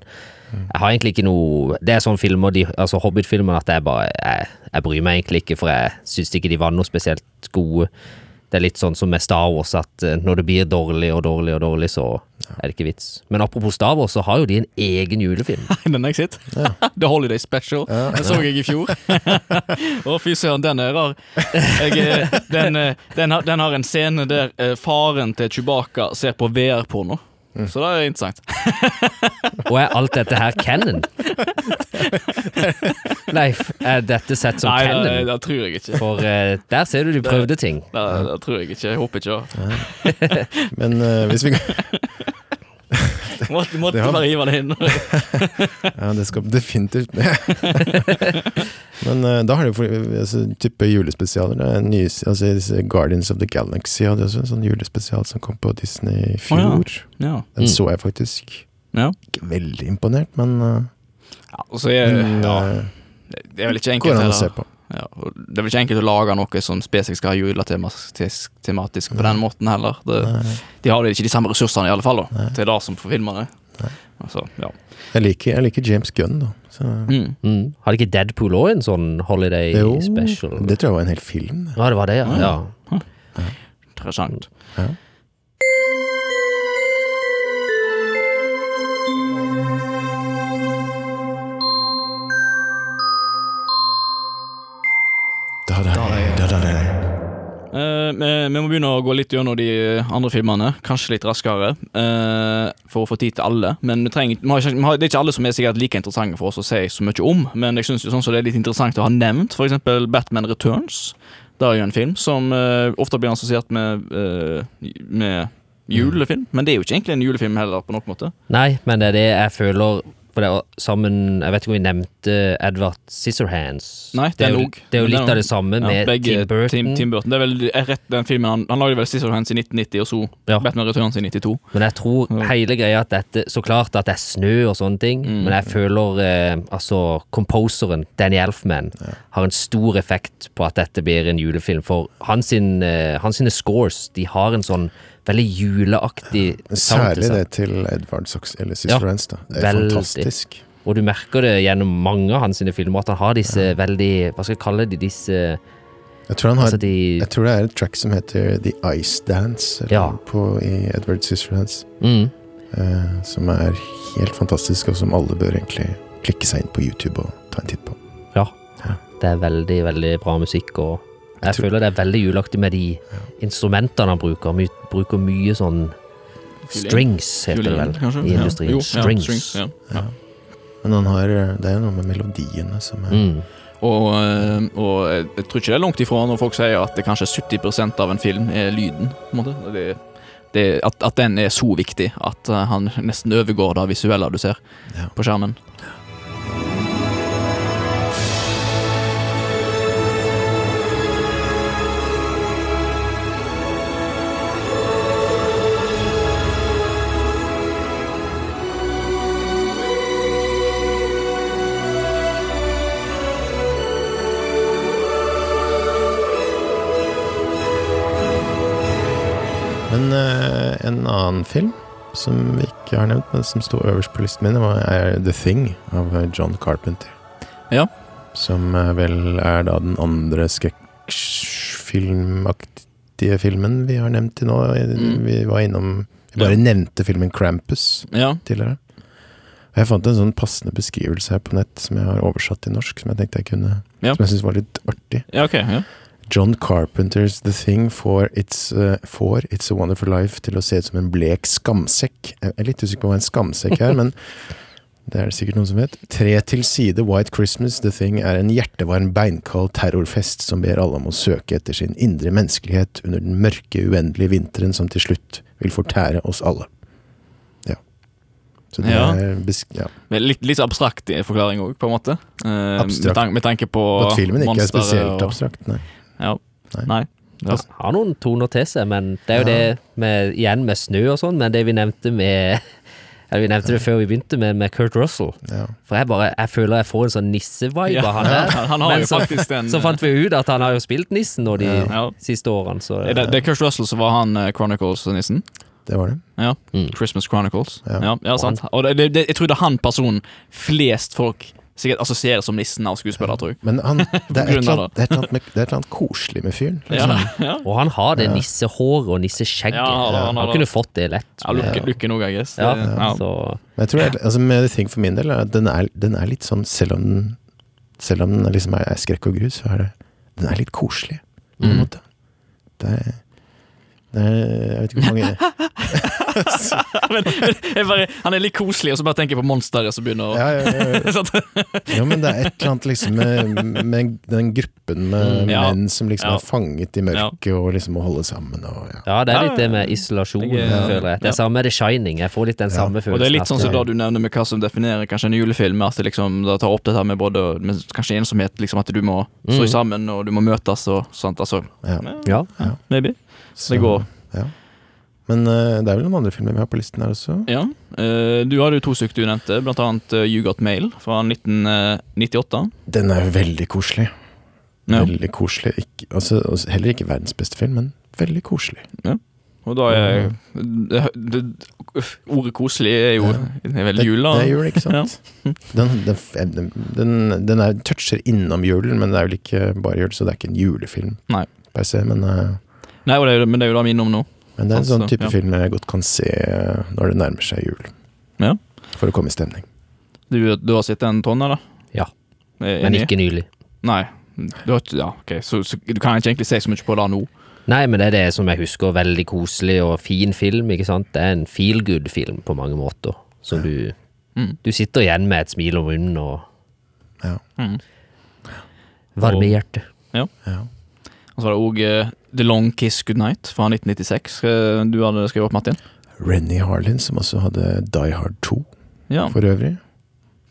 Speaker 3: jeg har egentlig ikke noe Det er sånne filmer, de, altså Hobbit-filmer, at jeg bare jeg, jeg bryr meg egentlig ikke, for jeg syns ikke de var noe spesielt gode. Det er litt sånn som med Star Wars, at eh, når det blir dårlig og dårlig og dårlig, så er det ikke vits. Men apropos Star Wars, så har jo de en egen julefilm.
Speaker 1: Den har jeg sett. The Holiday Special. Den så jeg i fjor. Å, fy søren, den er rar. Jeg, eh, den, eh, den, har, den har en scene der faren til Chewbacca ser på VR-porno. Så det er interessant.
Speaker 3: Og er alt dette her canon? Leif, er dette sett som
Speaker 1: Nei, det,
Speaker 3: Nei,
Speaker 1: det tror jeg ikke.
Speaker 3: For eh, der ser du de prøvde ting.
Speaker 1: Det, det tror jeg ikke. Jeg håper ikke det.
Speaker 2: Men eh, hvis vi
Speaker 1: Måtte, måtte
Speaker 2: Det har-
Speaker 1: bare hive det inn.
Speaker 2: Ja, det skal definitivt med. Men uh, da har de jo altså, type julespesialer. Er nye, altså, Guardians of the Galaxy hadde også en sånn julespesial som kom på Disney i fjor.
Speaker 1: Ja.
Speaker 2: Den
Speaker 3: Mm.
Speaker 2: så jeg faktisk.
Speaker 1: ja.
Speaker 2: Ikke veldig imponert, men uh,
Speaker 1: ja og så er ja, det er vel ikke enkelt heller. Ja, det er vel ikke enkelt å lage noe som spesifikt skal ha juletematisk tematisk på den måten heller. Det, de har vel ikke de samme ressursene, i alle fall, da, til det som for filmene. Altså, ja.
Speaker 2: Jeg liker, jeg liker James Gunn, da. Så,
Speaker 1: Mm.
Speaker 3: Mm. Hadde ikke Deadpool òg en sånn holiday
Speaker 2: jo,
Speaker 3: special?
Speaker 2: det tror jeg var en hel film.
Speaker 3: Ja, det var det, ja. ja.
Speaker 1: Interessant.
Speaker 2: Ja.
Speaker 1: Vi, må begynne å gå litt gjennom de andre filmene, kanskje litt raskere, eh, for å få tid til alle. Men vi trenger, vi har, vi har, Det er ikke alle som er sikkert like interessante for oss å si så mye om, men jeg synes jo sånn det er litt interessant å ha nevnt f.eks. Batman Returns. Det er jo en film som eh, ofte blir assosiert med, eh, med julefilm, men det er jo ikke egentlig en julefilm heller, på noen måte.
Speaker 3: Nei, men det er det jeg føler For det sammen Jeg vet ikke om vi nevnte Edward Scissorhands.
Speaker 1: Nei,
Speaker 3: det er jo, det er jo litt
Speaker 1: er-
Speaker 3: av det samme
Speaker 1: Ja,
Speaker 3: med
Speaker 1: begge
Speaker 3: Tim Burton.
Speaker 1: Tim, Tim Burton. Det er vel er rett den filmen Han, han lagde vel Scissorhands i 1990, og så
Speaker 3: Ja.
Speaker 1: Batman Returns i 92.
Speaker 3: Men jeg tror
Speaker 1: Ja.
Speaker 3: hele greia at dette Så klart at det er snø og sånne ting,
Speaker 1: Mm.
Speaker 3: men jeg føler eh, altså composeren, Danny Elfman, har en stor effekt på at dette blir en julefilm. For hans, sin, eh, hans sine scores, de har en sånn veldig juleaktig
Speaker 2: Særlig det til Edvard Sox, eller Sister
Speaker 3: Ja,
Speaker 2: Rance, da. Det er
Speaker 3: veldig.
Speaker 2: fantastisk.
Speaker 3: Og du merker det gjennom mange av hans filmer, at han har disse veldig Hva skal jeg kalle de? Disse
Speaker 2: Jeg tror, han har,
Speaker 3: Altså de
Speaker 2: jeg tror det er et track som heter The Ice Dance
Speaker 3: Ja.
Speaker 2: på, i Edward Scissorhands.
Speaker 3: mm,
Speaker 2: Eh, som er helt fantastisk, og som alle bør egentlig klikke seg inn på YouTube og ta en titt på.
Speaker 3: Ja.
Speaker 2: Ja.
Speaker 3: Det er veldig, veldig bra musikk, og jeg
Speaker 2: tror-
Speaker 3: føler det er veldig juleaktig med de instrumentene han bruker. My, bruker mye sånn strings, heter det vel,
Speaker 1: kanskje?
Speaker 3: i industrien.
Speaker 1: Ja. Jo,
Speaker 3: strings.
Speaker 1: Ja, strings ja. Ja.
Speaker 2: Men han har, det er noe med melodiene som er
Speaker 3: Mm.
Speaker 1: Og, eh, og jeg tror ikke det er langt ifra når folk sier at det kanskje 70% av en film er lyden. På en måte. Det, det, at, at den er så viktig at eh, han nesten overgår det visuelle du ser
Speaker 2: Ja.
Speaker 1: på skjermen.
Speaker 2: En annen film som vi ikke har nevnt, men som sto øverst på listen min, var- er The Thing av John Carpenter.
Speaker 1: Ja.
Speaker 2: Som eh, vel er da den andre skrekkfilmaktige filmen vi har nevnt til nå.
Speaker 1: Mm.
Speaker 2: Vi var innom Vi bare
Speaker 1: Ja.
Speaker 2: nevnte filmen Krampus
Speaker 1: Ja.
Speaker 2: tidligere. Jeg fant en sånn passende beskrivelse her på nett som jeg har oversatt til norsk, som jeg tenkte jeg kunne
Speaker 1: Ja.
Speaker 2: Som jeg syntes var litt artig.
Speaker 1: ja, ok. Ja.
Speaker 2: John Carpenters The Thing får It's, uh, for It's a Wonderful Life til å se ut som en blek skamsekk. Jeg er litt usikker på hva en skamsekk er, men det er det sikkert noen som vet. Tre til side White Christmas The Thing er en hjertevarm, beinkald terrorfest som ber alle om å søke etter sin indre menneskelighet under den mørke, uendelige vinteren som til slutt vil fortære oss alle. Ja. Så det
Speaker 1: Ja.
Speaker 2: er ja.
Speaker 1: Litt, litt abstrakt i forklaring òg, på en måte. Eh, med,
Speaker 2: Abstrakt.
Speaker 1: tanke, med tanke på
Speaker 2: At filmen ikke er spesielt
Speaker 1: og-
Speaker 2: abstrakt, nei.
Speaker 1: Ja.
Speaker 2: Nei.
Speaker 1: Nei. Ja.
Speaker 3: Har noen toner til seg, men det er jo
Speaker 2: Ja.
Speaker 3: det med, igjen med snø og sånn, men det vi nevnte med Eller vi nevnte det før vi begynte med, med Kurt Russell.
Speaker 2: Ja.
Speaker 3: For jeg bare, jeg føler jeg får en sånn nissevibe
Speaker 1: Ja,
Speaker 3: av han der.
Speaker 1: han har
Speaker 3: Men
Speaker 1: jo
Speaker 3: så,
Speaker 1: faktisk den
Speaker 3: så fant vi ut at han har jo spilt nissen nå de
Speaker 1: Ja.
Speaker 3: siste årene, så
Speaker 1: det, det er Kurt Russell som var han eh, Chronicles-nissen?
Speaker 2: Det var det.
Speaker 1: Ja.
Speaker 3: Mm.
Speaker 1: Christmas Chronicles.
Speaker 2: Ja.
Speaker 1: Ja, ja, sant. Og det, det, jeg tror det er han personen flest folk sikkert assosieres som nissen av skuespillere, tror jeg.
Speaker 2: Men han, det, er annet, det, er annet det er et eller annet koselig med fyren. Liksom.
Speaker 1: ja.
Speaker 3: Og han har det nissehåret og nisseskjegget.
Speaker 1: Ja, han har han
Speaker 3: han, kunne fått det lett.
Speaker 1: ja Lukke, lukke noe, jeg guess.
Speaker 3: ja,
Speaker 1: ja.
Speaker 3: Så,
Speaker 2: Men jeg tror jeg, altså med ting for min del er at den er, den er litt sånn Selv om den, selv om den liksom er, er skrekk og grus, så er det Den er litt koselig, på en
Speaker 3: Mm.
Speaker 2: måte. Det er, det er Jeg vet ikke hvor mange
Speaker 1: men, men bare, han er litt koselig, og så bare tenker jeg på monsteret som begynner å
Speaker 2: ja, ja, ja, ja.
Speaker 1: Sant?
Speaker 2: Men det er et eller annet liksom med, med den gruppen med
Speaker 3: Mm,
Speaker 1: ja.
Speaker 2: menn som liksom
Speaker 1: Ja.
Speaker 2: er fanget i mørket og liksom må holde sammen og ja.
Speaker 3: ja, det er litt det med isolasjon,
Speaker 1: Jeg er-
Speaker 3: føler jeg. Det er samme med The Shining. Jeg får litt den
Speaker 2: Ja.
Speaker 3: samme
Speaker 1: Og det er litt sånn som det du nevner med hva som definerer kanskje en julefilm. At det liksom da tar opp dette med både med kanskje ensomhet, liksom at du må stå
Speaker 3: Mm.
Speaker 1: sammen og du må møtes og sånt. Altså,
Speaker 2: ja.
Speaker 3: Ja.
Speaker 1: maybe.
Speaker 2: Så,
Speaker 1: Det går.
Speaker 2: Ja. Men eh, det er vel noen andre filmer vi har på listen her også?
Speaker 1: Ja. Eh, du hadde jo to stykker du nevnte, blant annet eh, You Got Mail fra 1998.
Speaker 2: Den er veldig koselig.
Speaker 1: Ja.
Speaker 2: Veldig koselig. Ikke, altså, altså, heller ikke verdens beste film, men veldig koselig.
Speaker 1: Ja. Og da er det, det, Ordet koselig er jo er veldig jul, da.
Speaker 2: Det er jul, ikke sant? Den, den, den, den er, toucher innom julen, men det er vel ikke bare jul, så det er ikke en julefilm
Speaker 1: Nei.
Speaker 2: per se. Men,
Speaker 1: Nei, det er, men det er jo det min om nå.
Speaker 2: men det er en sånn
Speaker 1: Altså,
Speaker 2: type
Speaker 1: ja.
Speaker 2: film jeg godt kan se eh, når det nærmer seg jul.
Speaker 1: Ja.
Speaker 2: For å komme i stemning.
Speaker 1: Du, du har sett en tonn, da?
Speaker 3: Ja.
Speaker 1: Er
Speaker 3: Men ikke nylig.
Speaker 1: Nei. Du har ja, ok, så, så du kan ikke egentlig se så mye på det nå.
Speaker 3: Nei, men det er det som jeg husker, veldig koselig og fin film, ikke sant? Det er en feel good-film på mange måter, som du
Speaker 1: Mm.
Speaker 3: Du sitter igjen med et smil om munnen og
Speaker 2: Ja.
Speaker 1: Mm.
Speaker 3: varme i hjertet.
Speaker 2: ja.
Speaker 1: Og så var det òg The Long Kiss Goodnight fra 1996. eh, Du hadde skrevet opp, Martin?
Speaker 2: Renny Harlin, som også hadde Die Hard 2
Speaker 1: Ja.
Speaker 2: for øvrig.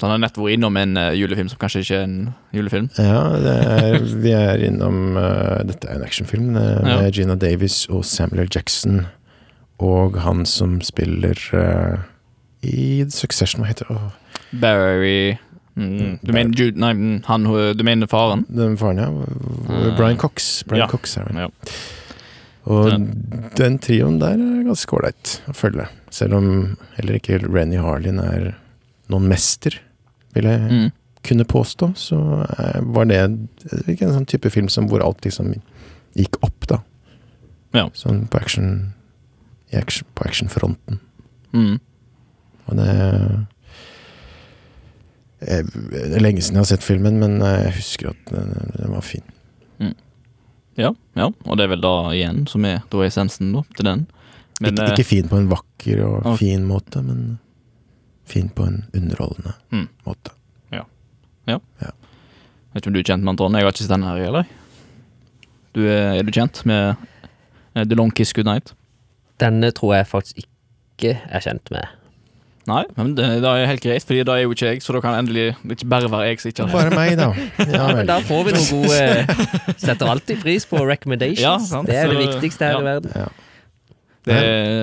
Speaker 1: Så han har nettopp vært innom en eh, julefilm som kanskje ikke er en julefilm.
Speaker 2: Ja, det er, vi er innom uh, Dette er en actionfilm med
Speaker 1: Ja.
Speaker 2: Gina Davis og Samuel L. Jackson. Og han som spiller i Succession, hva heter det? Oh.
Speaker 1: Barry mm, Du mener Jude Nei, mm, han Du mener faren?
Speaker 2: Den faren, ja.
Speaker 1: Eh,
Speaker 2: Brian Cox. Brian
Speaker 1: ja.
Speaker 2: Cox er.
Speaker 1: Ja.
Speaker 2: Og
Speaker 1: Den.
Speaker 2: den trioen der er ganske ålreit å følge. Selv om heller ikke Renny Harlin er noen mester, vil jeg
Speaker 1: Mm.
Speaker 2: kunne påstå, så var det ikke en sånn type film som hvor alt liksom gikk opp, da.
Speaker 1: Ja.
Speaker 2: Sånn på action, i action på actionfronten.
Speaker 1: Mm.
Speaker 2: Og det eh, Det er lenge siden jeg har sett filmen, men eh, jeg husker at den, den var fin.
Speaker 1: Ja, ja, og det er vel da igjen som er da er essensen da, til den. Men,
Speaker 2: ikke,
Speaker 1: eh,
Speaker 2: ikke fin på en vakker og
Speaker 1: okay.
Speaker 2: fin måte, men fin på en underholdende
Speaker 1: Mm.
Speaker 2: måte.
Speaker 1: Vet ikke om du er kjent med Anton? Jeg har ikke sett den her, eller? Du er, er du kjent med eh, The Long Kiss Good Night?
Speaker 3: Denne tror jeg faktisk ikke er kjent med.
Speaker 1: Nei, men det, det er helt greit, Fordi da er jo ikke jeg, så da kan endelig ikke bare være jeg som ikke har
Speaker 2: Bare meg, da. Ja
Speaker 3: Men
Speaker 2: vel.
Speaker 3: da får vi noe gode Setter alltid pris på recommendations.
Speaker 1: Ja, sant.
Speaker 3: det er det viktigste her
Speaker 1: ja.
Speaker 3: i verden.
Speaker 2: Ja.
Speaker 1: Det,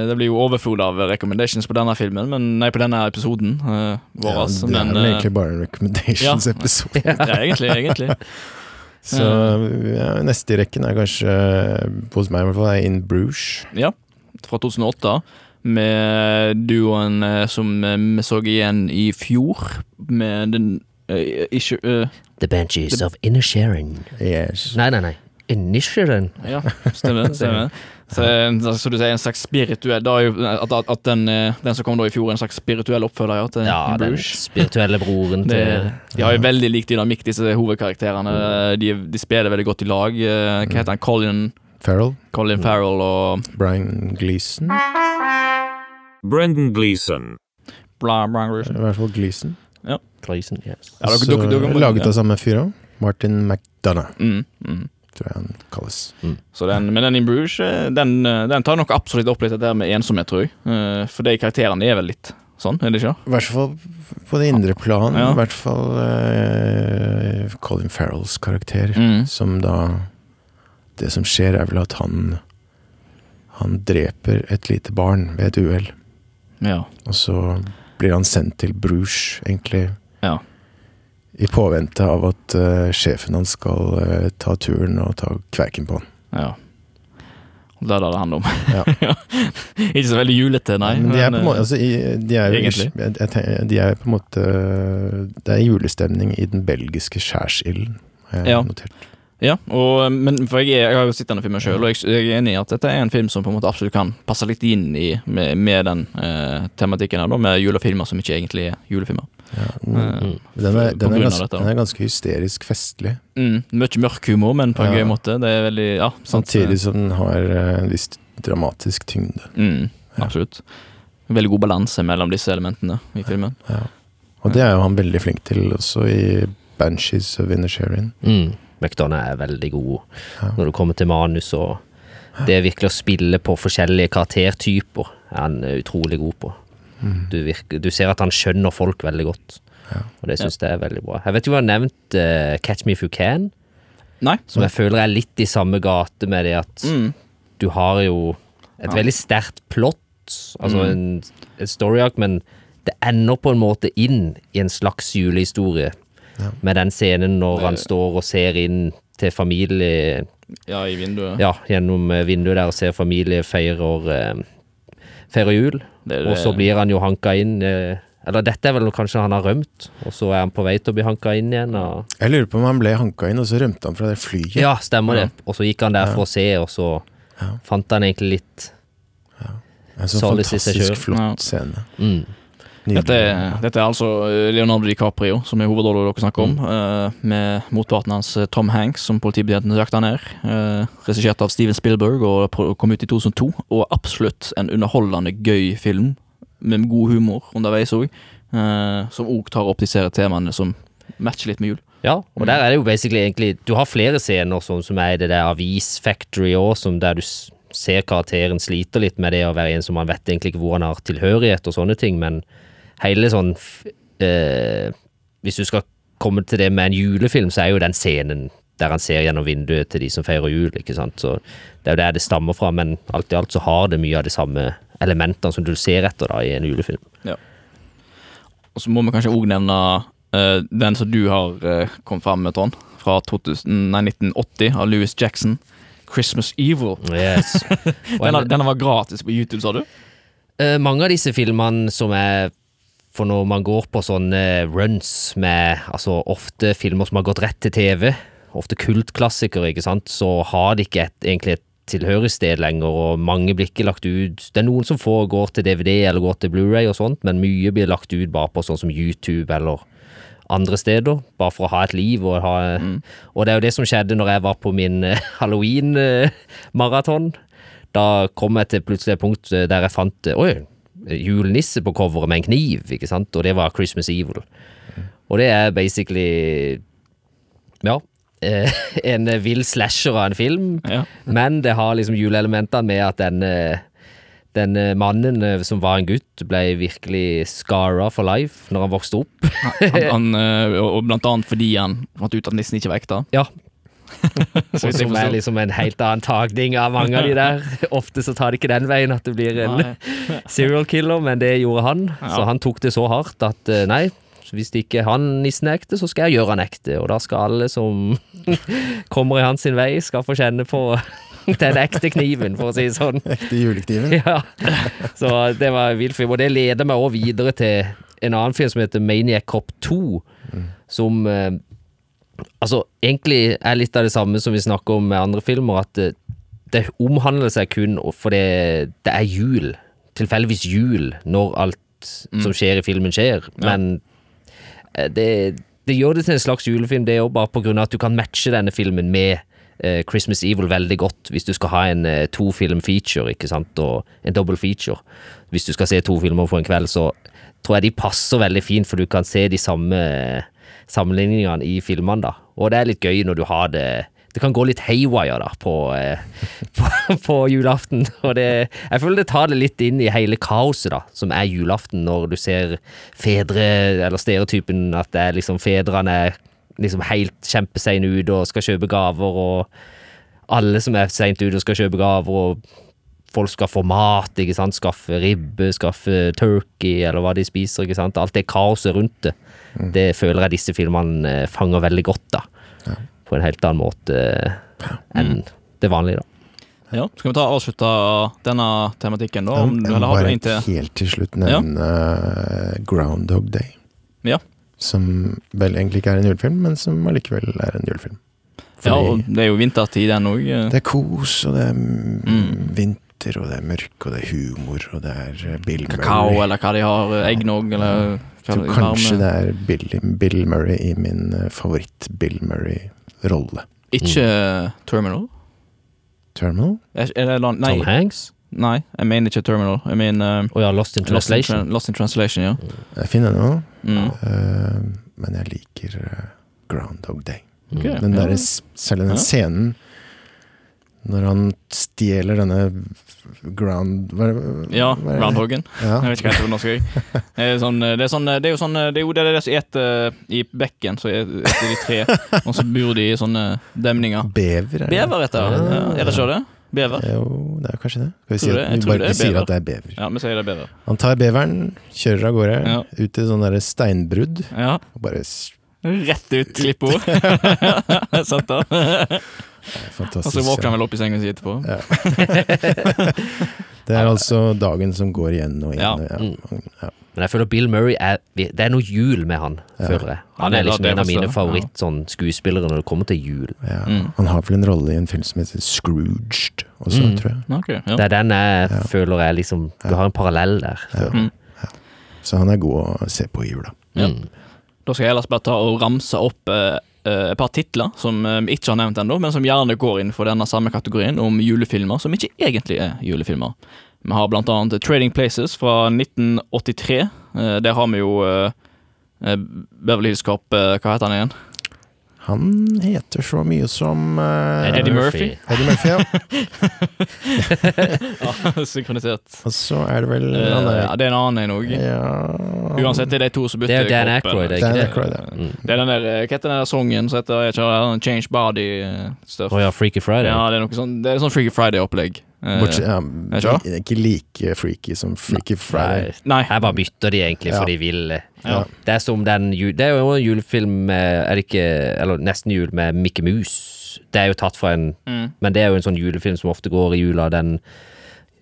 Speaker 1: det blir jo overflod av recommendations på denne filmen, men nei, på denne episoden uh, vår.
Speaker 2: Ja,
Speaker 1: altså,
Speaker 2: det er
Speaker 1: men,
Speaker 2: vel
Speaker 1: eh,
Speaker 2: egentlig bare en recommendations-episode.
Speaker 1: ja, egentlig, egentlig.
Speaker 2: Så ja, neste i rekken er kanskje, hos meg i hvert fall, er In Bruges.
Speaker 1: Ja, fra 2008. Med duoen eh, som eh, vi så igjen i fjor, med den uh, ikke uh,
Speaker 3: The Banshees of Inisherin.
Speaker 2: Yes.
Speaker 3: Nei, nei, nei. Inisherin.
Speaker 1: Ja, stemmer. stemmer. Så, så du sier en slags spirituell da At, at, at den, den som kom da i fjor, er en slags spirituell oppfølger ja, til
Speaker 3: Ja, den spirituelle broren
Speaker 1: Det, de har jo veldig lik dynamikk, disse hovedkarakterene. De, de spiller veldig godt i lag. Hva heter han? Colin,
Speaker 2: Farrell.
Speaker 1: Colin Farrell og
Speaker 2: Brian Gleeson.
Speaker 4: Brendan Gleeson.
Speaker 1: bla, bla.
Speaker 2: I hvert fall Gleeson.
Speaker 3: Gleason. Yes.
Speaker 1: Ja, dere-
Speaker 2: Så,
Speaker 1: dere- dere må-
Speaker 2: laget av samme fyr òg. Martin McDonough,
Speaker 1: Mm, mm.
Speaker 2: tror jeg han kalles.
Speaker 1: Så den, men den in Bruges, eh, den, eh, den tar nok absolutt opp litt det der med ensomhet, tror jeg. Eh, For de karakterene er vel litt sånn, er det ikke?
Speaker 2: I hvert fall på det indre plan.
Speaker 1: Ja.
Speaker 2: I hvert fall eh, Colin Farrells karakter.
Speaker 1: Mm.
Speaker 2: Som da Det som skjer, er vel at han Han dreper et lite barn ved et uhell.
Speaker 1: Ja.
Speaker 2: Og så blir han sendt til Bruges, egentlig.
Speaker 1: Ja.
Speaker 2: I påvente av at uh, sjefen hans skal uh, ta turen og ta kverken på han.
Speaker 1: ja. Det er det det handler om.
Speaker 2: Ja.
Speaker 1: ikke så veldig julete, nei.
Speaker 2: men de er på en måte
Speaker 1: eh,
Speaker 2: altså, de er,
Speaker 1: Egentlig.
Speaker 2: de er på en måte Det er julestemning i den belgiske skjærsilden, har jeg
Speaker 1: Ja.
Speaker 2: notert.
Speaker 1: Ja, og, men for jeg, er, jeg har jo sett denne filmen sjøl, og jeg, jeg er enig i at dette er en film som på en måte absolutt kan passe litt inn i med, med den eh, tematikken her, da, med julefilmer som ikke egentlig er julefilmer.
Speaker 2: Ja,
Speaker 1: Eh,
Speaker 2: den, er, den, er ganske, den er ganske hysterisk festlig.
Speaker 1: Mm, mye mørk humor, men på en
Speaker 2: Ja.
Speaker 1: gøy måte. Det er veldig Ja.
Speaker 2: Samtidig som den har eh, en viss dramatisk tyngde.
Speaker 1: Mm,
Speaker 2: Ja.
Speaker 1: absolutt. Veldig god balanse mellom disse elementene i filmen.
Speaker 2: Ja. Og det er jo han veldig flink til også i Banshees of Inisherin.
Speaker 3: Mm. McDonagh er veldig god
Speaker 2: Ja.
Speaker 3: når det kommer til manus og det virkelig å spille på forskjellige karaktertyper er han eh, utrolig god på.
Speaker 2: Mm.
Speaker 3: Du, virker, du ser at han skjønner folk veldig godt,
Speaker 2: Ja.
Speaker 3: og det syns jeg er veldig bra. Jeg vet ikke om du har nevnt uh, Catch Me If You Can,
Speaker 1: Nei.
Speaker 3: som jeg føler er litt i samme gate med det at
Speaker 1: Mm,
Speaker 3: du har jo et
Speaker 1: Ja.
Speaker 3: veldig sterkt plott, altså
Speaker 1: Mm.
Speaker 3: en, en story arc, men det ender på en måte inn i en slags julehistorie.
Speaker 2: Ja.
Speaker 3: Med den scenen når han står og ser inn til familie
Speaker 1: Ja, i vinduet.
Speaker 3: Ja, gjennom eh, vinduet der og ser familie feirer, eh, feirer jul.
Speaker 1: Det,
Speaker 3: Og så blir han jo hanka inn eh, Eller dette er vel kanskje han har rømt, og så er han på vei til å bli hanka inn igjen. Og,
Speaker 2: Jeg lurer på om han ble hanka inn, og så rømte han fra det flyet.
Speaker 3: ja, stemmer det. Og så gikk han der for å se, og så
Speaker 2: Ja.
Speaker 3: fant han egentlig litt
Speaker 2: En sånn fantastisk flott
Speaker 1: Ja.
Speaker 2: scene.
Speaker 3: mm.
Speaker 1: Dette er, dette er altså Leonardo DiCaprio, som er hovedrollen dere snakker om. eh, med motparten hans eh, Tom Hanks, som politibetjenten jakta ned. Uh, Regissert av Steven Spielberg og kom ut i 2002. Og absolutt en underholdende, gøy film med god humor underveis òg. som òg tar opp disse temaene som matcher litt med jul.
Speaker 3: Ja, og der er det jo basically egentlig Du har flere scener som, som er i det der Avis Factory òg, der du ser karakteren sliter litt med det å være en som man vet egentlig ikke hvor han har tilhørighet og sånne ting, men hele sånn eh, Hvis du skal komme til det med en julefilm, så er jo den scenen der han ser gjennom vinduet til de som feirer jul, ikke sant. Så det er jo der det stammer fra, men alt i alt så har det mye av de samme elementene som du ser etter da i en julefilm.
Speaker 1: Og så må vi kanskje òg nevne uh, den som du har uh, kommet fram med, Trond. Fra 2000, nei, 1980 av Louis Jackson. 'Christmas Evil'.
Speaker 3: Yes.
Speaker 1: Denne, denne var gratis på YouTube, sa du?
Speaker 3: Uh, mange av disse filmene som er For når man går på sånne runs med altså ofte filmer som har gått rett til TV, ofte kultklassikere, ikke sant, så har de ikke et, egentlig et tilhørighetssted lenger, og mange blir ikke lagt ut Det er noen som får går til DVD eller går til Blu-ray og sånt, men mye blir lagt ut bare på sånn som YouTube eller andre steder, bare for å ha et liv og ha Og det er jo det som skjedde når jeg var på min eh, halloween-maraton. Da kom jeg til plutselig et punkt eh, der jeg fant eh, Oi, julenisse på coveret med en kniv, ikke sant? Og det var Christmas Evil. Og det er basically Ja. eh, En vill slasher av en film,
Speaker 1: Ja.
Speaker 3: men det har liksom juleelementene med at den eh, den eh, mannen som var en gutt, ble virkelig scara for life når han vokste opp.
Speaker 1: Han, han, og blant annet fordi han fant ut at nissen ikke var ekte.
Speaker 3: Ja. Som er liksom en helt annen tagning av mange av de der. Ofte så tar det ikke den veien at det blir en
Speaker 1: Nei.
Speaker 3: serial killer, men det gjorde han.
Speaker 1: Ja.
Speaker 3: Så han tok det så hardt at eh, nei, hvis ikke han nissen er ekte, så skal jeg gjøre han ekte. Og da skal alle som kommer i hans sin vei, skal få kjenne på den ekte kniven, for å si det sånn.
Speaker 2: Ekte julekniven.
Speaker 3: Ja. Så det var en vill film, og det leder meg også videre til en annen film som heter Maniac Cop 2, som eh, Altså, egentlig er litt av det samme som vi snakker om med andre filmer, at det, det omhandler seg kun for det, det er jul. Tilfeldigvis jul når alt som skjer i filmen skjer, men eh, det, det gjør det til en slags julefilm, det jo bare på grunn av at du kan matche denne filmen med eh, Christmas Evil veldig godt, hvis du skal ha en eh, to-film feature, ikke sant, og en double feature. Hvis du skal se to filmer på en kveld, så tror jeg de passer veldig fint, for du kan se de samme eh, sammenligningene i filmene, da. Og det er litt gøy når du har det det kan gå litt haywire da på, eh, på, på julaften. Og det, jeg føler det tar det litt inn i hele kaoset da, som er julaften, når du ser fedre, eller stereotypen at det er liksom fedrene er liksom helt kjempeseine ut og skal kjøpe gaver, og alle som er seint ute og skal kjøpe gaver, og folk skal få mat, ikke sant, skaffe ribbe, skaffe turkey, eller hva de spiser, ikke sant, alt det kaoset rundt det, det føler jeg disse filmene eh, fanger veldig godt da, på en helt annen måte enn enn det vanlige da.
Speaker 1: Ja. Skal vi ta avslutte denne tematikken, da? Om,
Speaker 2: jeg må
Speaker 1: eller har du
Speaker 2: bare
Speaker 1: til?
Speaker 2: helt til slutt nevne ja. Groundhog Day.
Speaker 1: Ja.
Speaker 2: Som vel egentlig ikke er en julefilm, men som allikevel er en julefilm.
Speaker 1: ja, og det er jo vintertid, den òg.
Speaker 2: det er kos, og det er mm,
Speaker 1: Mm.
Speaker 2: vinter, og det er mørk, og det er humor, og det er eh, Bill
Speaker 1: Kakao,
Speaker 2: Murray.
Speaker 1: eller hva de har. Eggnog, eller
Speaker 2: tror kanskje det er Bill, Bill Murray i min eh, favoritt-Bill Murray-rolle.
Speaker 1: Ikke Terminal?
Speaker 2: Terminal?
Speaker 1: Er, er det land, nei,
Speaker 3: Tom Hanks,
Speaker 1: nei, jeg mener ikke Terminal. Jeg mener
Speaker 3: og ja, Lost in
Speaker 1: Lost in,
Speaker 3: Translation.
Speaker 1: Lost in Translation, ja.
Speaker 2: Jeg finner den nå,
Speaker 1: Mm.
Speaker 2: uh, men jeg liker uh, Groundhog Day.
Speaker 1: Okay,
Speaker 2: Den der, ja. selv den
Speaker 1: Ja.
Speaker 2: scenen når han stjeler denne ground... Hva,
Speaker 1: Ja,
Speaker 2: hva ja.
Speaker 1: Groundhoggen.
Speaker 2: Ja.
Speaker 1: Jeg vet ikke hva det heter på norsk. jeg. Det er, sånn, det, er sånn, det er jo sånn Det er jo det, det som eter i bekken, så eter de tre. Og så bor de i sånne demninger.
Speaker 2: Bever, er det?
Speaker 1: Bever heter det. Ja, er det ikke det? Bever?
Speaker 2: Jo, det er kanskje det. Skal vi si at, vi bare
Speaker 1: er
Speaker 2: vi sier at det er bever.
Speaker 1: Ja, vi sier det er bever.
Speaker 2: Han tar beveren, kjører av gårde,
Speaker 1: Ja.
Speaker 2: ut til sånn derre steinbrudd,
Speaker 1: Ja.
Speaker 2: og bare
Speaker 1: Rett ut klippeord. Sant da? Og så våkner han vel opp i senga si etterpå.
Speaker 2: Det er altså dagen som går igjen og
Speaker 1: Ja.
Speaker 2: igjen. Ja. Ja.
Speaker 3: Men jeg føler Bill Murray er Det er noe jul med han, føler jeg. Han er liksom en av mine
Speaker 1: favorittskuespillere
Speaker 3: favoritt sånn, når det kommer til jul.
Speaker 2: Ja.
Speaker 1: Mm.
Speaker 2: Han har vel en rolle i en film som heter Scrooged også,
Speaker 3: Mm.
Speaker 2: tror jeg.
Speaker 1: Okay, ja.
Speaker 3: Det er den jeg føler er liksom Du har en parallell der. jeg.
Speaker 1: Mm.
Speaker 2: Så han er god å se på i jula.
Speaker 1: Ja.
Speaker 3: Mm.
Speaker 1: Da skal jeg ellers bare ta og ramse opp eh, et par titler som eh, vi ikke har nevnt ennå, men som gjerne går inn for denne samme kategorien om julefilmer som ikke egentlig er julefilmer. Vi har blant annet Trading Places fra 1983. Eh, der har vi jo eh, eh, Beverly Hills Cop eh, Hva heter han igjen?
Speaker 2: Han heter så mye som uh,
Speaker 1: Eddie Murphy.
Speaker 2: Eddie Murphy, ja.
Speaker 1: Ja, Synkronisert.
Speaker 2: Og så er det vel
Speaker 1: uh,
Speaker 2: han
Speaker 1: ja, det er en annen en òg.
Speaker 2: ja.
Speaker 1: Uansett, det er de to som bytter
Speaker 3: Det Dan. Aykroyd, er
Speaker 2: Dan
Speaker 3: ikke det?
Speaker 2: Aykroyd, ja.
Speaker 3: Mm.
Speaker 1: Det er den der, eh, hva heter den der sangen som heter Change Body-stuff?
Speaker 3: Å ja, Freaky Friday.
Speaker 1: Ja, det er noe sånn Det er sånn Freaky Friday-opplegg. Eh,
Speaker 2: Bortsett, ja,
Speaker 1: vet du hva?
Speaker 2: ikke, ikke like freaky som Freaky Friday.
Speaker 3: Nei, her bare bytter de egentlig
Speaker 2: Ja.
Speaker 3: for de vil.
Speaker 2: Ja.
Speaker 3: Det er som den Det er jo en julefilm med Er det ikke Eller nesten jul med Mickey Mouse. Det er jo tatt fra en
Speaker 1: Mm.
Speaker 3: Men det er jo en sånn julefilm som ofte går i jula. Den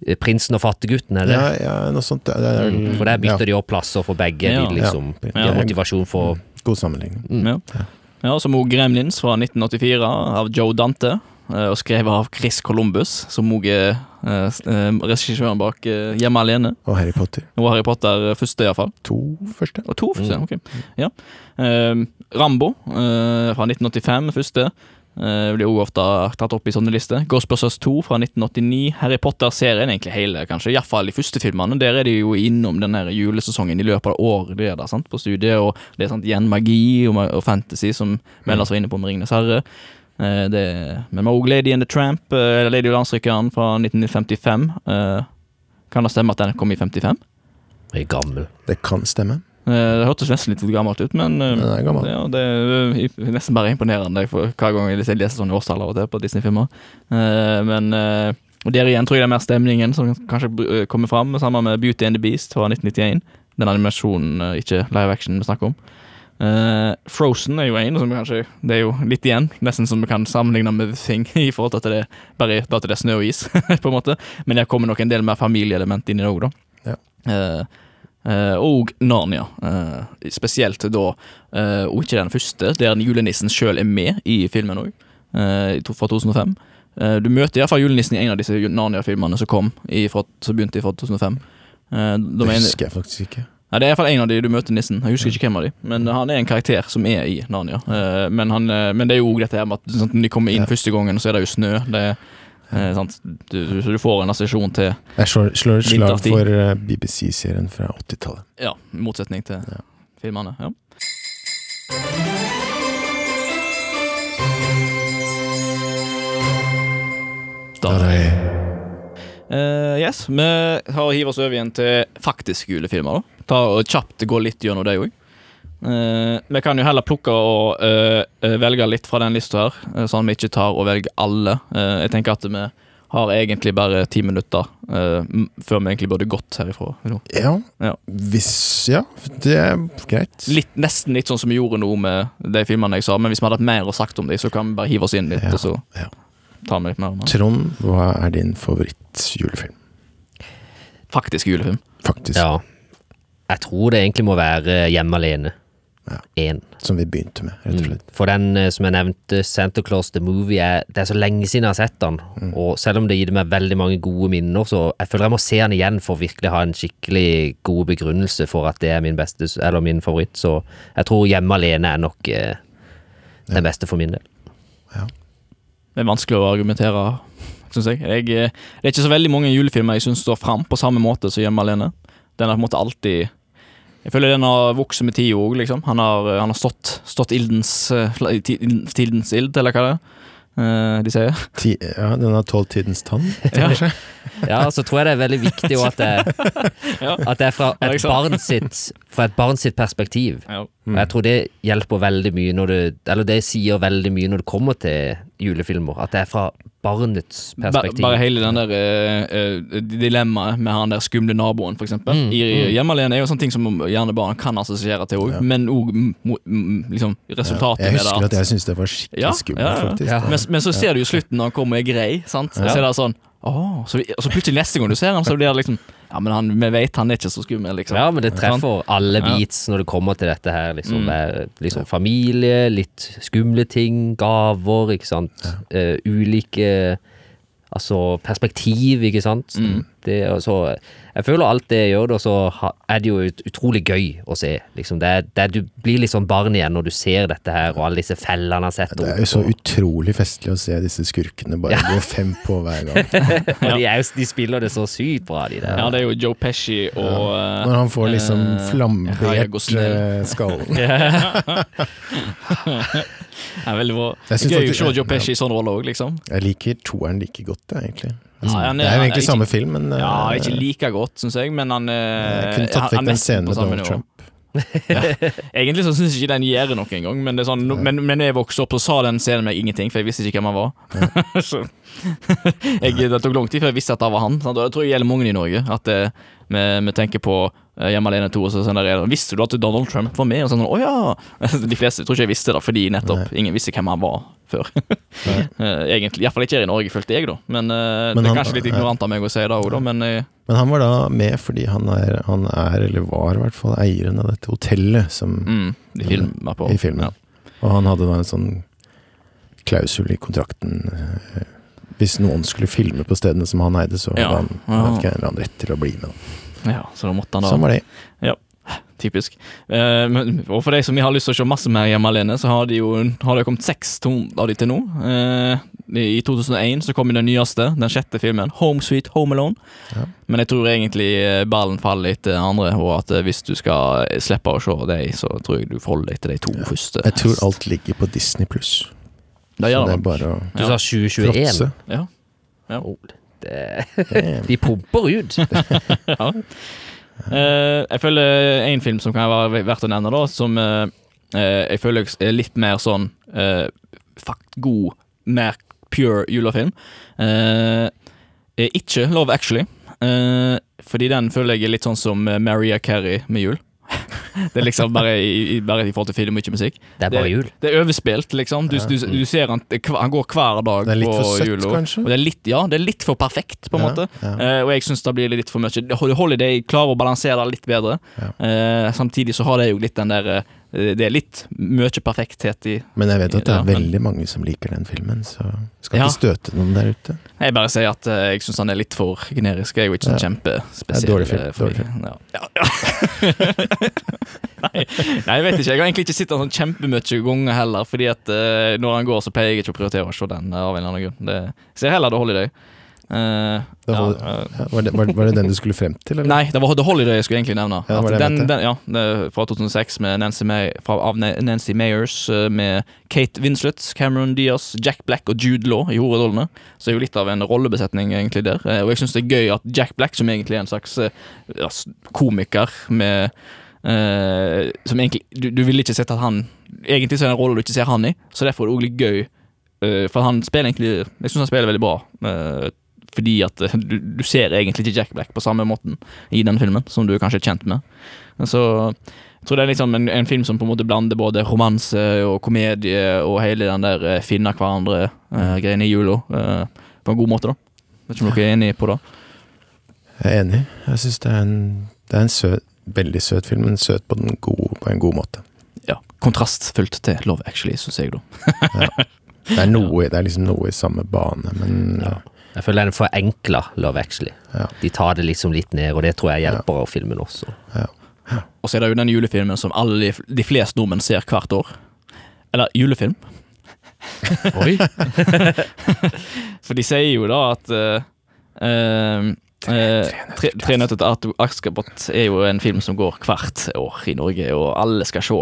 Speaker 3: eh, Prinsen og fattiggutten, er det?
Speaker 2: Ja, ja, noe sånt. Det er,
Speaker 3: Mm, For der bytter
Speaker 2: ja,
Speaker 3: de opp plasser for begge.
Speaker 1: Ja.
Speaker 3: de liksom
Speaker 2: Ja.
Speaker 3: De har motivasjon for
Speaker 2: God sammenligning.
Speaker 3: Mm.
Speaker 1: Ja. ja, som Gremlins fra 1984 av Joe Dante. Eh, Og skrevet av Chris Columbus, som òg er eh, eh, regissøren bak Hjemme alene.
Speaker 2: Og Harry Potter.
Speaker 1: Og Harry Potter første, iallfall.
Speaker 2: To første.
Speaker 1: Og to første,
Speaker 3: Mm.
Speaker 1: ok. Ja. Rambo eh, fra 1985, første. Uh, blir også ofte tatt opp i sånne lister. Ghostbusters 2 fra 1989. Harry Potter-serien, egentlig hele, kanskje. Iallfall de første filmene. Der er de jo innom den julesesongen i løpet av året det er der, sant? på studiet. Og det er sant, igjen magi og, og fantasy, som vi ellers var inne på med Ringenes herre. Eh, det, men vi har også Lady and the Tramp, uh, Lady og Landstrykeren fra 1955. Eh, kan det stemme at den kom i 55?
Speaker 3: Jeg er gammel.
Speaker 2: Det kan stemme.
Speaker 1: Eh, Det hørtes nesten litt gammelt ut, men eh,
Speaker 2: Den er gammel.
Speaker 1: ja, det er eh, nesten bare imponerende for hver gang jeg leser sånne årstall av og til på Disney-filmer. Eh, Men eh, og der igjen tror jeg det er mer stemningen som kanskje eh, kommer fram, sammen med Beauty and the Beast fra 1991. Den animasjonen, eh, ikke live action vi snakker om. Eh, Frozen er jo en som kanskje Det er jo litt igjen, nesten som vi kan sammenligne med The Thing, i forhold til at det er bare at det er snø og is, på en måte. Men der kommer nok en del mer familieelement inn i det òg, da.
Speaker 2: Ja.
Speaker 1: Uh, Uh, og Narnia. uh, spesielt da, uh, og ikke den første, der julenissen sjøl er med i filmen òg, fra 2005. Eh, du møter iallfall julenissen i en av disse Narnia-filmene som kom, i, fra, som begynte fra 2005. Eh,
Speaker 2: Det
Speaker 1: er
Speaker 2: husker jeg faktisk ikke.
Speaker 1: Nei, Det er iallfall en av de du møter nissen. Jeg husker ikke hvem av de, men han er en karakter som er i Narnia. Eh, men, han, eh, men det er jo òg dette her med at når de kommer inn første gangen, så er det jo snø. Det er, eh? Du, du, får en assosiasjon til
Speaker 2: Jeg slår, slår et slag for eh, BBC-serien fra 80-tallet.
Speaker 1: Ja, i motsetning til
Speaker 2: Ja.
Speaker 1: filmene. Ja. Da
Speaker 2: Da er
Speaker 1: Eh, yes, vi har hiver oss over igjen til faktiske julefilmer. da Ta og Kjapt gå litt gjennom det òg. vi kan jo heller plukke og eh, eh, velge litt fra den lista her, eh, sånn at vi ikke tar og velger alle. Eh, jeg tenker at vi har egentlig bare ti minutter eh, før vi egentlig burde gått herifra.
Speaker 2: Ja,
Speaker 1: Ja.
Speaker 2: hvis Ja, det er greit.
Speaker 1: Litt, nesten litt sånn som vi gjorde nå med de filmene jeg sa, men hvis vi hadde hatt mer å sagt om dem, så kan vi bare hive oss inn litt,
Speaker 2: Ja,
Speaker 1: og så
Speaker 2: ja.
Speaker 1: Vi litt mer om.
Speaker 2: Trond, hva er din favorittjulefilm?
Speaker 1: Faktisk julefilm.
Speaker 2: Faktisk.
Speaker 3: Ja. Jeg tror det egentlig må være Hjemme alene.
Speaker 2: Ja.
Speaker 3: Én.
Speaker 2: Som vi begynte med, rett og
Speaker 3: Mm. For den eh, som jeg nevnte, Santa Claus The Movie, er, det er så lenge siden jeg har sett den.
Speaker 2: Mm.
Speaker 3: Og selv om det gir meg veldig mange gode minner, så jeg føler jeg må se den igjen for å virkelig ha en skikkelig god begrunnelse for at det er min beste, eller min favoritt. Så jeg tror Hjemme alene er nok eh, den beste for min del.
Speaker 1: Det er vanskelig å argumentere, syns jeg. jeg. eh, Det er ikke så veldig mange julefilmer jeg syns står fram på samme måte som Hjemme alene. Den har på en måte alltid Jeg føler den har vokst med tida òg, liksom. Han har, han har stått, stått ildens eh, Tidens ild, eller hva det er eh, de sier.
Speaker 2: Ti, ja, den har tålt tidens tann,
Speaker 1: Ja.
Speaker 2: kanskje?
Speaker 3: Ja, så tror jeg det er veldig viktig at det, at det er fra et barn sitt, fra et barn sitt perspektiv.
Speaker 1: Ja.
Speaker 3: Og jeg tror det hjelper veldig mye når du Eller det sier veldig mye når det kommer til julefilmer. At det er fra barnets perspektiv.
Speaker 1: Bare hele den der uh, uh, dilemmaet med han der skumle naboen, eksempel.
Speaker 3: Mm,
Speaker 1: I
Speaker 3: mm.
Speaker 1: Hjemme alene er jo sånne ting som gjerne barn kan assosiere til òg,
Speaker 3: Ja.
Speaker 1: men òg liksom, resultatet
Speaker 2: Jeg
Speaker 1: med
Speaker 2: husker at jeg syntes det var skikkelig
Speaker 1: Ja,
Speaker 2: skummelt,
Speaker 1: ja, ja.
Speaker 2: faktisk.
Speaker 3: Ja.
Speaker 1: Men, men så ser du jo slutten når han kommer og er grei, sant?
Speaker 3: Ja.
Speaker 1: Så er det sånn Åh, så, vi, og så plutselig neste gang du ser han, så blir det liksom Ja, men han, vi vet han er ikke så skummel, liksom.
Speaker 3: Ja, men det treffer alle
Speaker 1: Ja.
Speaker 3: når det kommer til dette her. Liksom,
Speaker 1: Mm.
Speaker 3: med, liksom familie, litt skumle ting, gaver, ikke sant. Eh, ulike Altså perspektiv, ikke sant.
Speaker 1: Mm.
Speaker 3: Det, altså, jeg føler alt det jeg gjør og så er det jo ut, utrolig gøy å se. Liksom, det, det, du blir sånn barn igjen når du ser dette her, og alle disse fellene han setter
Speaker 2: Det er jo så
Speaker 3: og-
Speaker 2: utrolig festlig å se disse skurkene bare gå fem på hver gang.
Speaker 3: Og de, er, de spiller det så sykt bra, de der.
Speaker 1: Ja, det er jo Joe Pesci og ja.
Speaker 2: Når han får liksom
Speaker 1: eh,
Speaker 2: flambert
Speaker 1: Gosling.
Speaker 2: eh, skallen.
Speaker 1: Det er veldig bra. Gøy å se Joe Pesci i sånn rolle òg, liksom.
Speaker 2: Jeg liker toeren like godt, jeg, egentlig.
Speaker 1: Ja, han
Speaker 2: det er jo egentlig
Speaker 1: ikke-
Speaker 2: samme film, men eh,
Speaker 1: Ja, ikke like godt, syns jeg, men han eh,
Speaker 2: jeg kunne tatt vekk den scenen med Donald
Speaker 1: Trump.
Speaker 2: Trump.
Speaker 1: Egentlig så syns jeg ikke den gjør noe engang, men, det er sånn, men, men jeg vokste opp, og sa den scenen meg ingenting, for jeg visste ikke hvem han var. så jeg, Det tok lang tid før jeg visste at det var han. Sant? Og jeg tror jeg gjelder mange i Norge. At eh, vi, vi tenker på eh, Hjemme alene 2, og så sånn der, Visste du at Donald Trump var med? Og sånn, å ja! De fleste tror ikke jeg visste det, fordi nettopp ingen visste hvem han var før. Eh, Egentlig, Iallfall ikke her i Norge, følte jeg, da. Men, eh,
Speaker 2: Men
Speaker 1: det er
Speaker 2: han-
Speaker 1: kanskje litt ignorant av meg å si det òg, da, men eh,
Speaker 2: Men han var da med fordi han er, han er eller var i hvert fall, eieren av dette hotellet som,
Speaker 1: mm, de filmer på
Speaker 2: i filmen.
Speaker 1: Ja.
Speaker 2: Og han hadde da en sånn klausul i kontrakten eh, Hvis noen skulle filme på stedene som han eide, så
Speaker 1: Ja.
Speaker 2: han, hadde eller annen rett til å bli med.
Speaker 1: Ja, så da måtte han da
Speaker 2: Sånn var det.
Speaker 1: Typisk. Eh, men, og for de som har lyst til å se masse mer hjemme alene, så har, de jo, har det kommet seks av de til nå. Eh, I 2001 så kom den nyeste, den sjette filmen, Home Sweet Home Alone.
Speaker 2: Ja.
Speaker 1: Men jeg tror egentlig eh, ballen faller etter andre, og at eh, hvis du skal slippe å se dem, så tror jeg du forholder deg til de to første.
Speaker 2: Jeg tror alt ligger på Disney pluss.
Speaker 1: Det
Speaker 2: Så
Speaker 1: gjør
Speaker 2: det
Speaker 1: det.
Speaker 2: er bare å
Speaker 3: Du sa 2021.
Speaker 1: Ja.
Speaker 2: Ja.
Speaker 3: De pumper ut.
Speaker 1: ja. Eh, jeg føler en film som kan være verdt å nevne, da, som eh, eh, jeg føler er litt mer sånn fakt god, mer pure julefilm. Er ikke Love Actually. fordi den føler jeg er litt sånn som Maria Carey med jul. det er liksom bare i, i, bare i forhold til film og ikke musikk.
Speaker 3: Det er bare jul.
Speaker 1: Det er overspilt, liksom. Du, du, du ser han, han går hver dag
Speaker 2: Det er litt for søtt,
Speaker 1: jula.
Speaker 2: kanskje?
Speaker 1: Det litt, ja, det er litt for perfekt, på en
Speaker 2: Ja,
Speaker 1: måte.
Speaker 2: ja.
Speaker 1: Uh, og jeg syns det blir litt for mye. Holiday klarer å balansere det litt bedre.
Speaker 2: Ja.
Speaker 1: Uh, samtidig så har det jo litt den der eh, Det er litt mye perfekthet i
Speaker 2: Men jeg vet at det er
Speaker 1: men-
Speaker 2: veldig mange som liker den filmen, så skal
Speaker 1: Ja.
Speaker 2: ikke støte noen der ute.
Speaker 1: Jeg bare sier at eh, jeg syns han er litt for generisk. Jeg er jo ikke
Speaker 2: Ja.
Speaker 1: kjempespesiell.
Speaker 2: Det dårlig film,
Speaker 1: eh,
Speaker 2: dårlig film.
Speaker 1: Ja. Ja, nei, nei, jeg vet ikke. Jeg har egentlig ikke sett den sånn kjempemye ganger heller, fordi at uh, når han går, så pleier jeg ikke å prioritere å se den eh, av en eller annen grunn. Det, jeg ser heller The Holiday. Eh,
Speaker 2: The
Speaker 1: ja,
Speaker 2: Hol-
Speaker 1: eh,
Speaker 2: var, det, var, var det den du skulle frem til, eller?
Speaker 1: Nei, det var The Holiday jeg skulle egentlig nevne.
Speaker 2: Ja, det var det
Speaker 1: den, den, ja, fra 2006 med Nancy May, fra, av Nancy Mayers eh, med Kate Winslet, Cameron Diaz, Jack Black og Jude Law i hovedrollene. Så det er jo litt av en rollebesetning egentlig der. Eh, Og jeg syns det er gøy at Jack Black, som egentlig er en slags ja, komiker med uh, Som egentlig du, du vil ikke sett at han Egentlig så er det en rolle du ikke ser han i, så derfor er det òg litt gøy. for han spiller egentlig Jeg syns han spiller veldig bra. eh, fordi at eh, du, du ser egentlig ikke Jack Black på samme måten i den filmen, som du er kanskje er kjent med. Så jeg tror det er liksom en, en film som på en måte blander både romanse og komedie og hele den der eh, finne hverandre-greien i jula eh, på en god måte, da. Vet ikke om dere er enig på det?
Speaker 2: Jeg er enig. Jeg syns det er en, det er en søt, veldig søt film, men søt på, den gode, på en god måte.
Speaker 1: Ja. Kontrastfullt til Love Actually, syns jeg, da.
Speaker 2: Det er, noe, det er liksom noe i samme bane, men ja.
Speaker 3: Jeg føler den er forenkla Love Actually.
Speaker 2: Ja.
Speaker 3: De tar det liksom litt ned, og det tror jeg hjelper av filmen også.
Speaker 1: Og så er det jo den julefilmen som alle de, de fleste nordmenn ser hvert år. Eller julefilm.
Speaker 3: Oi!
Speaker 1: For de sier jo da at uh, eh, Tre Tre nøtter til Askepott er jo en film som går hvert år i Norge, og alle skal se.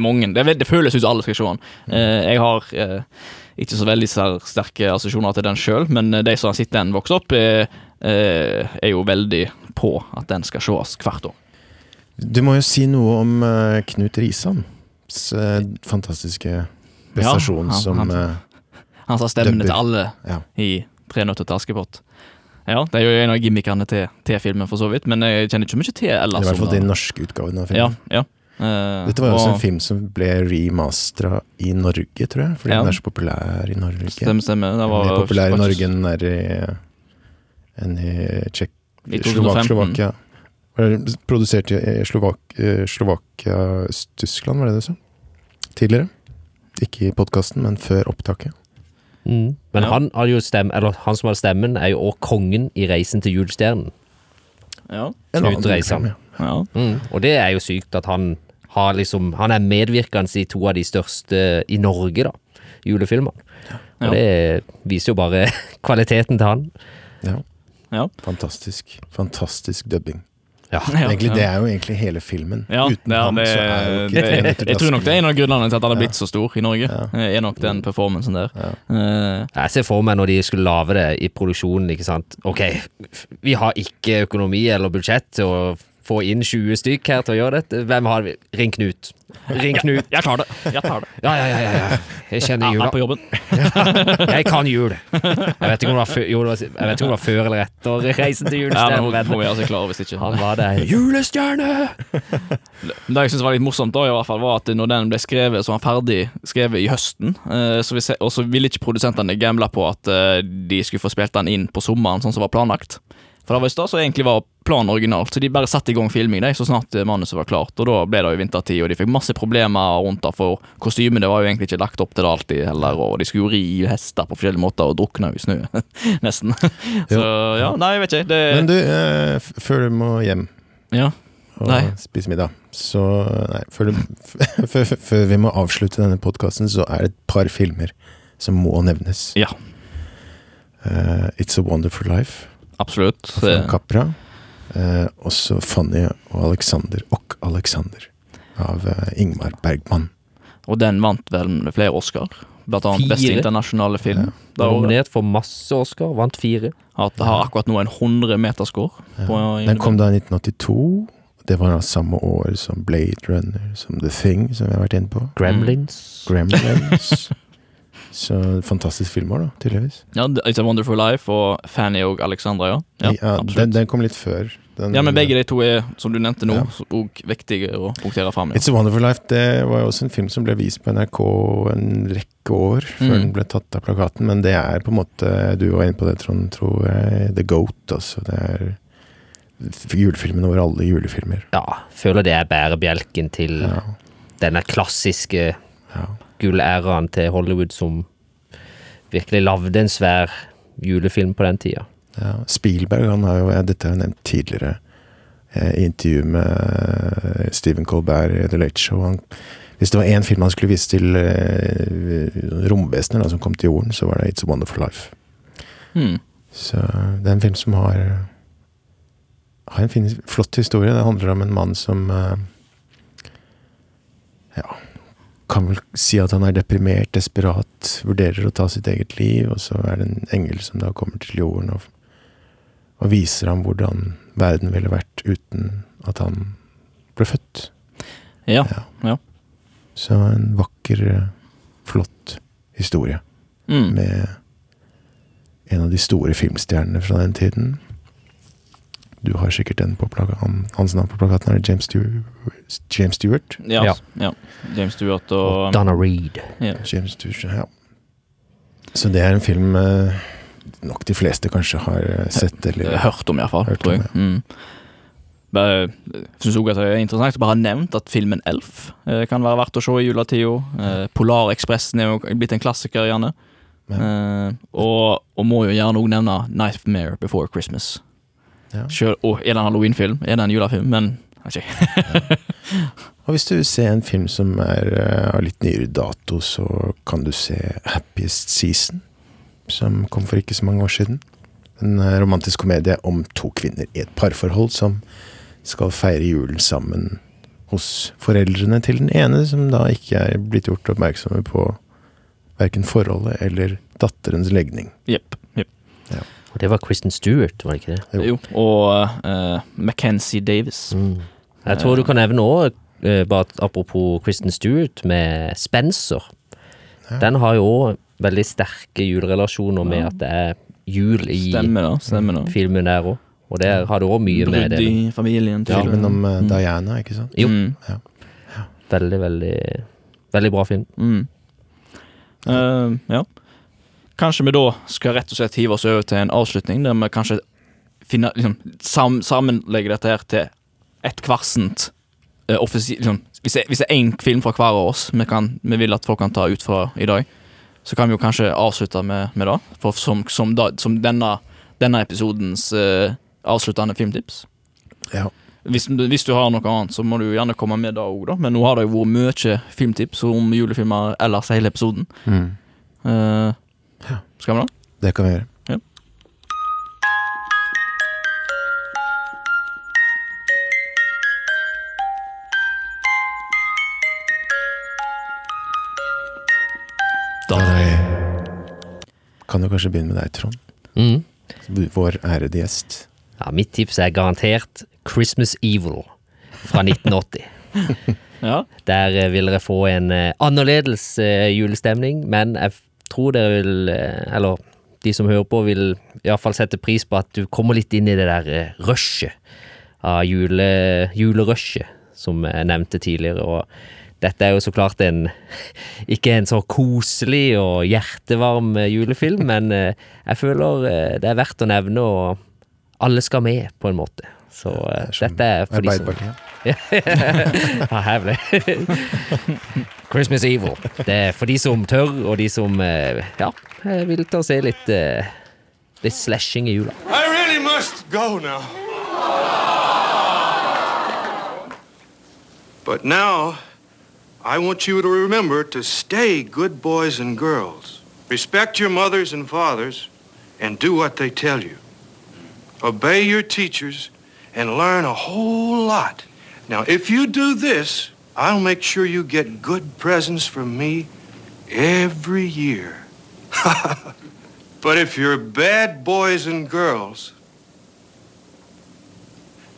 Speaker 1: Mange, det, det føles ut som alle skal se den. Eh, jeg har eh, ikke så veldig sterke assosiasjoner til den sjøl, men de som har sett den vokse opp, er, eh, er jo veldig på at den skal ses hvert år.
Speaker 2: Du må jo si noe om eh, Knut Risans eh, fantastiske prestasjon
Speaker 1: Ja, han-
Speaker 2: som
Speaker 1: han-
Speaker 2: eh,
Speaker 1: Han sa stemmene til alle
Speaker 2: Ja.
Speaker 1: i Tre nøtter til Askepott. Ja, det er jo en av gimmickene til, til filmen, for så vidt, men jeg kjenner ikke så mye til
Speaker 2: I
Speaker 1: ellers.
Speaker 2: hvert fall den norske utgaven av filmen.
Speaker 1: ja. Eh,
Speaker 2: Dette var jo også
Speaker 1: og-
Speaker 2: en film som ble remastera i Norge, tror jeg. Fordi
Speaker 1: Ja.
Speaker 2: den er så populær i Norge.
Speaker 1: Stemmer, stemmer. Den var,
Speaker 2: Mer populær i Norge enn i, enn i Tsjekk...
Speaker 1: I
Speaker 2: Slovak,
Speaker 1: 2015.
Speaker 2: Slovakia. Produsert i Slovak, eh, Slovakia, Tyskland, var det det du sa? Tidligere. Ikke i podkasten, men før opptaket.
Speaker 3: Mm. Men
Speaker 1: Ja.
Speaker 3: han, stemme, eller han som har stemmen, er jo også kongen i Reisen til julestjernen.
Speaker 1: Ja.
Speaker 2: En
Speaker 3: Knut Reisan.
Speaker 2: ja.
Speaker 3: Mm. Og det er jo sykt at han har liksom Han er medvirkende i to av de største i Norge, da. Julefilmene.
Speaker 1: Ja.
Speaker 3: Og det viser jo bare kvaliteten til han.
Speaker 2: ja.
Speaker 1: Ja.
Speaker 2: Fantastisk. Fantastisk dubbing.
Speaker 3: Ja.
Speaker 2: Egentlig. Det er jo egentlig hele filmen.
Speaker 1: Ja,
Speaker 2: Uten
Speaker 1: ja,
Speaker 2: ham
Speaker 1: det,
Speaker 2: så er jo ikke
Speaker 1: det, Jeg tror nok det er en av grunnene til at han er blitt så stor i Norge.
Speaker 2: Ja.
Speaker 1: Er nok den performancen der.
Speaker 2: Ja.
Speaker 1: Eh,
Speaker 3: Jeg ser for meg når de skulle lage det i produksjonen, ikke sant. Ok, vi har ikke økonomi eller budsjett til å få inn 20 stykk her til å gjøre dette. Hvem har vi? Ring Knut. Ring Knut.
Speaker 1: jeg tar det. Jeg tar det.
Speaker 3: Ja, ja, ja, ja, ja. Jeg kjenner
Speaker 1: Jeg
Speaker 3: jula.
Speaker 1: er på jobben.
Speaker 3: Jeg kan jul. Jeg vet ikke om det var jo, det var, jeg vet ikke om det var før eller etter Reisen til
Speaker 1: Ja,
Speaker 3: julestjernen.
Speaker 1: hun,
Speaker 3: men
Speaker 1: altså klar hvis ikke.
Speaker 3: han var der. Julestjerne!
Speaker 1: Det jeg synes var litt morsomt, da, i hvert fall, var at når den ble skrevet, så var den ferdig skrevet i høsten. eh, så vi se, og så ville ikke produsentene gamble på at eh, de skulle få spilt den inn på sommeren, sånn som var planlagt. For det var i da så egentlig var planen originalt, så de bare satte i gang filming de, så snart eh, manuset var klart. Og da ble det jo vintertid, og de fikk masse problemer rundt det, for kostymene det var jo egentlig ikke lagt opp til det alltid heller, og de skulle jo ri hester på forskjellige måter og drukne i snø, nesten. så ja, nei, jeg vet ikke. Det,
Speaker 2: Men du, eh, før du må hjem
Speaker 1: ja.
Speaker 2: og
Speaker 1: Nei.
Speaker 2: spise middag, så Nei, før- før vi må avslutte denne podkasten, så er det et par filmer som må nevnes.
Speaker 1: Ja.
Speaker 2: Uh, It's a Wonderful Life
Speaker 1: Absolutt.
Speaker 2: av Frank Capra. Eh, også Fanny og Alexander og Alexander av eh, Ingmar Bergman.
Speaker 1: Og den vant vel flere Oscar. Blant annet beste internasjonale film. Det
Speaker 3: Var
Speaker 1: året.
Speaker 3: nominert for masse Oscar, vant fire.
Speaker 1: At det har akkurat nå en 100 meterscore. Ja.
Speaker 2: Den kom da i 1982. Det var da samme år som Blade Runner, som The Thing, som vi har vært inne på.
Speaker 3: Gremlins.
Speaker 2: Gremlins. Så fantastisk filmer, da, tydeligvis.
Speaker 1: Ja, It's a Wonderful Life og Fanny og Alexandra, ja. Ja,
Speaker 2: Ja, den, den kom litt før. Den,
Speaker 1: ja, men begge de to er, som du nevnte nå,
Speaker 2: Ja.
Speaker 1: og viktige å punktere fram. Ja.
Speaker 2: It's a Wonderful Life det var jo også en film som ble vist på NRK en rekke år før
Speaker 1: Mm.
Speaker 2: den ble tatt av plakaten, men det er på en måte Du var inne på det, Trond, tror jeg. The Goat, altså. Det er julefilmen over alle julefilmer.
Speaker 3: Ja, føler det er bærebjelken til
Speaker 2: Ja.
Speaker 3: denne klassiske
Speaker 2: ja.
Speaker 3: Gullæraen til Hollywood som virkelig lagde en svær julefilm på den tida.
Speaker 2: Ja, Spielberg han har jo, ja, dette har jeg nevnt tidligere eh, i intervju med eh, Stephen Colbert i The Late Show. Han, hvis det var én film han skulle vise til eh, romvesener som kom til jorden, så var det It's a Wonderful Life.
Speaker 1: Mm.
Speaker 2: Så det er en film som har har en fin, flott historie. Det handler om en mann som eh, Ja, kan vel si at han er deprimert, desperat, vurderer å ta sitt eget liv, og så er det en engel som da kommer til jorden og, og viser ham hvordan verden ville vært uten at han ble født.
Speaker 1: Ja.
Speaker 2: Ja.
Speaker 1: Ja.
Speaker 2: Så en vakker, flott historie
Speaker 1: Mm.
Speaker 2: med en av de store filmstjernene fra den tiden. Du har sikkert den på plakaten. hans navn på plakaten. Er James Stewart? James Stewart?
Speaker 1: Ja.
Speaker 3: Ja.
Speaker 1: ja. James Stewart og
Speaker 3: Donna Reed.
Speaker 1: ja.
Speaker 2: James Stewart, ja. Så det er en film eh, nok de fleste kanskje har eh, sett eller
Speaker 1: Hørt om, iallfall. Tror
Speaker 2: om,
Speaker 1: jeg. Mm. Bare, jeg synes også at det er interessant å bare ha nevnt at filmen Elf eh, kan være verdt å se i juletida. Eh, Polarekspressen er jo blitt en klassiker, gjerne. Eh, og, og må jo gjerne òg nevne Nightmare Before Christmas.
Speaker 2: Ja.
Speaker 1: Selv, og er det en halloweenfilm? Er det en julefilm? Men ikke.
Speaker 2: Og hvis du ser en film som er eh, av litt nyere dato, så kan du se Happiest Season, som kom for ikke så mange år siden. En eh, romantisk komedie om to kvinner i et parforhold som skal feire julen sammen hos foreldrene til den ene, som da ikke er blitt gjort oppmerksomme på verken forholdet eller datterens legning.
Speaker 1: Jepp. Yep.
Speaker 3: Og det var Kristen Stewart, var det ikke det?
Speaker 2: Jo.
Speaker 1: Jo. Og uh, Mackenzie Davis.
Speaker 3: Mm. Jeg tror du kan nevne òg, bare apropos Kristen Stewart, med Spencer.
Speaker 2: Ja.
Speaker 3: Den har jo òg veldig sterke julerelasjoner med at det er jul i
Speaker 1: Stemmer da, stemmer da.
Speaker 3: filmen der òg. Og der har det òg mye med
Speaker 1: Brudd i familien. Ja.
Speaker 2: Filmen om eh, Diana, ikke sant?
Speaker 3: Jo.
Speaker 1: Mm.
Speaker 3: Veldig, veldig Veldig bra film.
Speaker 1: Mm. Uh, ja. Kanskje vi da skal rett og slett hive oss over til en avslutning, der vi kanskje finner, liksom, sam, sammenlegger dette her til et kvarsent uh, liksom, Hvis det er én film fra hver av oss vi, kan, vi vil at folk kan ta ut fra i dag, så kan vi jo kanskje avslutte med, med det. For som, som, da, som denne, denne episodens uh, avsluttende filmtips.
Speaker 2: Ja.
Speaker 1: Hvis, hvis du har noe annet, så må du gjerne komme med det òg, da. Men nå har det jo vært mye filmtips om julefilmer ellers hele episoden.
Speaker 2: Mm.
Speaker 1: Eh,
Speaker 2: Ja.
Speaker 1: Skal vi da?
Speaker 2: Det kan vi gjøre.
Speaker 1: Ja.
Speaker 2: Da er- kan du kanskje begynne med deg, Trond.
Speaker 3: Mm.
Speaker 2: Vår ærede gjest.
Speaker 3: Ja, mitt tips er garantert Christmas Evil fra 1980.
Speaker 1: Ja.
Speaker 3: Der eh, vil dere få en eh, annerledes eh, julestemning, men jeg tror dere vil eh, Eller de som hører på, vil iallfall sette pris på at du kommer litt inn i det der eh, rushet av jule, julerushet som jeg nevnte tidligere. Og dette er jo så klart en ikke en så koselig og hjertevarm eh, julefilm, men jeg føler det er verdt å nevne, og alle skal med, på en måte. Så uh,
Speaker 2: Det er
Speaker 3: dette er for de som ja, hevlig. Christmas Evil. Det er for de som tør, og de som uh, ja, eh, vil ta og se litt, uh, litt slashing i jula.
Speaker 5: I really must go now. But now, I want you to remember to stay good boys and girls. Respect your mothers and fathers, and do what they tell you. Obey your teachers, and learn a whole lot. Now, if you do this, I'll make sure you get good presents from me every year. But if you're bad boys and girls,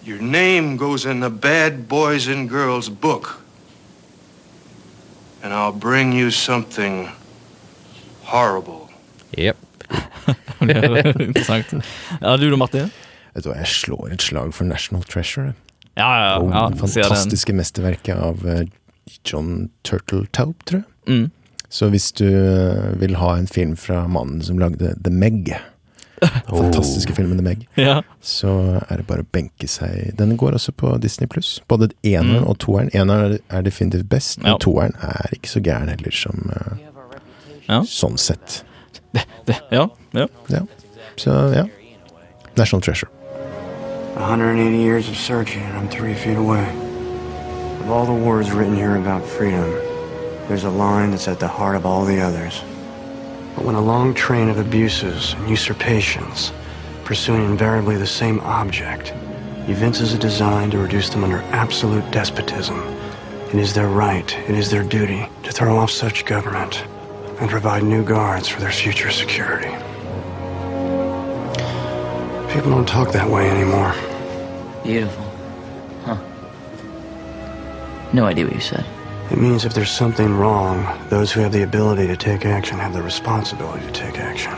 Speaker 5: your name goes in the bad boys and girls book. And I'll bring you something horrible.
Speaker 3: Yep.
Speaker 1: Det er interessant. Ja, du da, Martin?
Speaker 2: Vet du hva, jeg slår et slag for National Treasure.
Speaker 1: Ja, ja,
Speaker 2: Og
Speaker 1: ja.
Speaker 2: det fantastiske mesterverket av eh, John Turteltaub, tror jeg.
Speaker 1: Mm.
Speaker 2: Så hvis du eh, vil ha en film fra mannen som lagde The Meg, fantastiske filmen The Meg,
Speaker 1: Ja.
Speaker 2: så er det bare å benke seg Den går også på Disney pluss. Både eneren
Speaker 1: Mm.
Speaker 2: og toeren. Eneren er, definitivt best,
Speaker 1: Ja.
Speaker 2: toeren er ikke så gæren heller, som eh,
Speaker 1: Ja.
Speaker 2: sånn sett.
Speaker 1: Det, ja, ja.
Speaker 2: Ja. Så ja. National Treasure.
Speaker 6: 180 years of searching, and I'm three feet away. Of all the words written here about freedom, there's a line that's at the heart of all the others. But when a long train of abuses and usurpations, pursuing invariably the same object, evinces a design to reduce them under absolute despotism, it is their right, it is their duty to throw off such government and provide new guards for their future security. People don't talk that way anymore.
Speaker 7: Beautiful. Huh. No idea what you said.
Speaker 6: It means if there's something wrong, those who have the ability to take action have the responsibility to take action.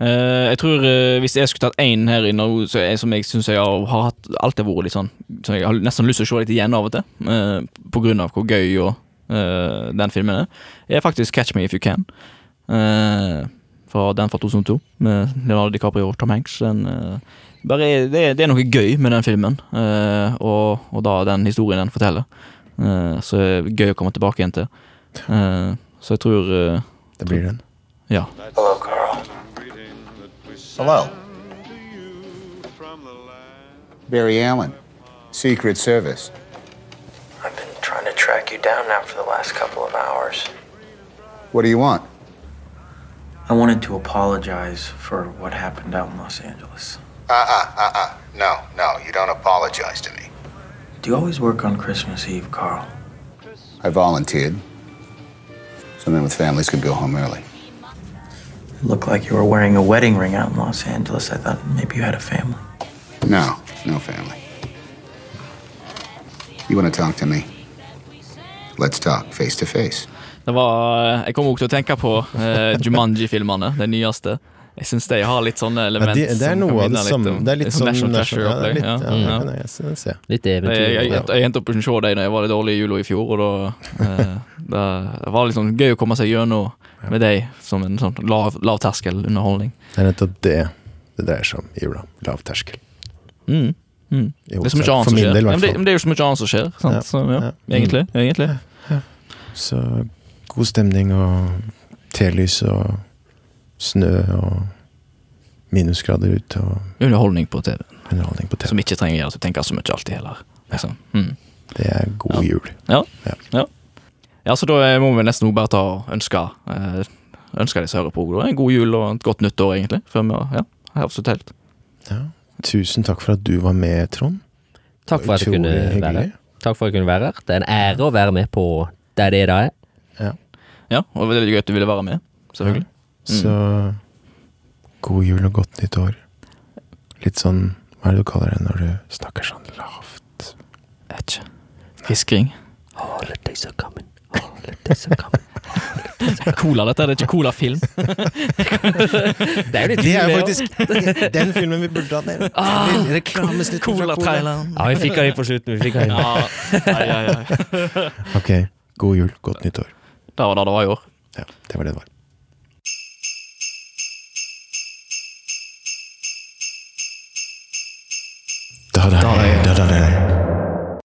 Speaker 1: Uh, jeg tror uh, Hvis jeg skulle tatt én her inne, så er, som jeg syns jeg har, har hatt alltid vært litt sånn Så jeg har nesten lyst til å se litt igjen av og til, uh, på grunn av hvor gøy og, eh, den filmen er, er faktisk Catch Me If You Can. Eh, fra den fra 2002, med Leonardo DiCaprio og Tom Hanks. Den, eh, bare det, det er noe gøy med den filmen, eh, og, og da den historien den forteller. Eh, så er det gøy å komme tilbake igjen til. Eh, så jeg tror
Speaker 2: Det blir den.
Speaker 1: Ja.
Speaker 6: Hello, Carl.
Speaker 8: Hello. Barry Allen, Secret Service.
Speaker 6: I've been trying to track you down now for the last couple of hours.
Speaker 8: What do you want?
Speaker 6: I wanted to apologize for what happened out in Los Angeles.
Speaker 8: Uh-uh, uh-uh. No, no, you don't apologize to me.
Speaker 6: Do you always work on Christmas Eve, Carl?
Speaker 8: I volunteered. So men with families could go home early.
Speaker 6: You look like you were wearing a wedding ring out in Los Angeles. I thought maybe you had a family.
Speaker 8: No, no family. You want to talk to me? Let's talk face to face.
Speaker 1: Det var Jeg kommer også til å tenke på uh, Jumanji-filmene, de nyeste. Jeg syns de har litt sånne
Speaker 2: Ja,
Speaker 1: element
Speaker 2: det, det er noe av det samme. Det er litt sånn
Speaker 1: National
Speaker 2: National- ja, det
Speaker 1: Treasure-opplegg.
Speaker 2: litt-
Speaker 1: Ja,
Speaker 2: ja,
Speaker 1: ja.
Speaker 2: jeg se- se.
Speaker 3: Litt eventyr.
Speaker 1: jeg, jeg,
Speaker 3: ja.
Speaker 1: jeg endte opp med å se dem da jeg var litt dårlig i jula i fjor, og da eh, det, det var litt sånn gøy å komme seg gjennom med dem som en sånn lav, lavterskelunderholdning.
Speaker 2: Det er nettopp det det dreier seg om i jula. Lav terskel.
Speaker 1: Mm. Mm. Det er så mye annet som skjer.
Speaker 2: del,
Speaker 1: Ja, men det, men det er jo så mye annet som skjer. Sant?
Speaker 2: Ja.
Speaker 1: Så, ja.
Speaker 2: Ja.
Speaker 1: Egentlig. egentlig.
Speaker 2: Så god stemning og telys og snø og minusgrader ute og
Speaker 1: Underholdning på TV.
Speaker 2: underholdning på TV.
Speaker 1: Som ikke trenger du tenker så mye alltid heller. Liksom. Mm.
Speaker 2: Det er god jul.
Speaker 1: Ja.
Speaker 2: Ja.
Speaker 1: ja. Ja, så da må vi nesten bare ta og ønske eh, Ønske de som hører på, en god jul og et godt nyttår, egentlig. Før vi ja, har avsluttet helt.
Speaker 2: Ja. Tusen takk for at du var med, Trond.
Speaker 3: Takk for at jeg kunne være her. Takk for at jeg kunne være her. Det er en ære å være med på der det det er.
Speaker 1: Ja, og det er veldig gøy at du ville være med. Selvfølgelig.
Speaker 2: Så god jul og godt nytt år. Litt sånn Hva er det du kaller det når du snakker sånn lavt?
Speaker 1: Jeg vet ikke. Hviskring.
Speaker 3: Holidays are coming. Holidays are coming.
Speaker 1: Cola, dette. Det er ikke Cola-film.
Speaker 3: Det er jo litt
Speaker 2: Det er faktisk den filmen vi burde hatt ned Reklamesnutt fra Cola.
Speaker 3: Ja, vi fikk den inn på slutten. Vi fikk den inn.
Speaker 1: Ja.
Speaker 2: Ok, god jul, godt nytt år.
Speaker 1: Det var det det var i år.
Speaker 2: Ja, det var det det var. Da, da,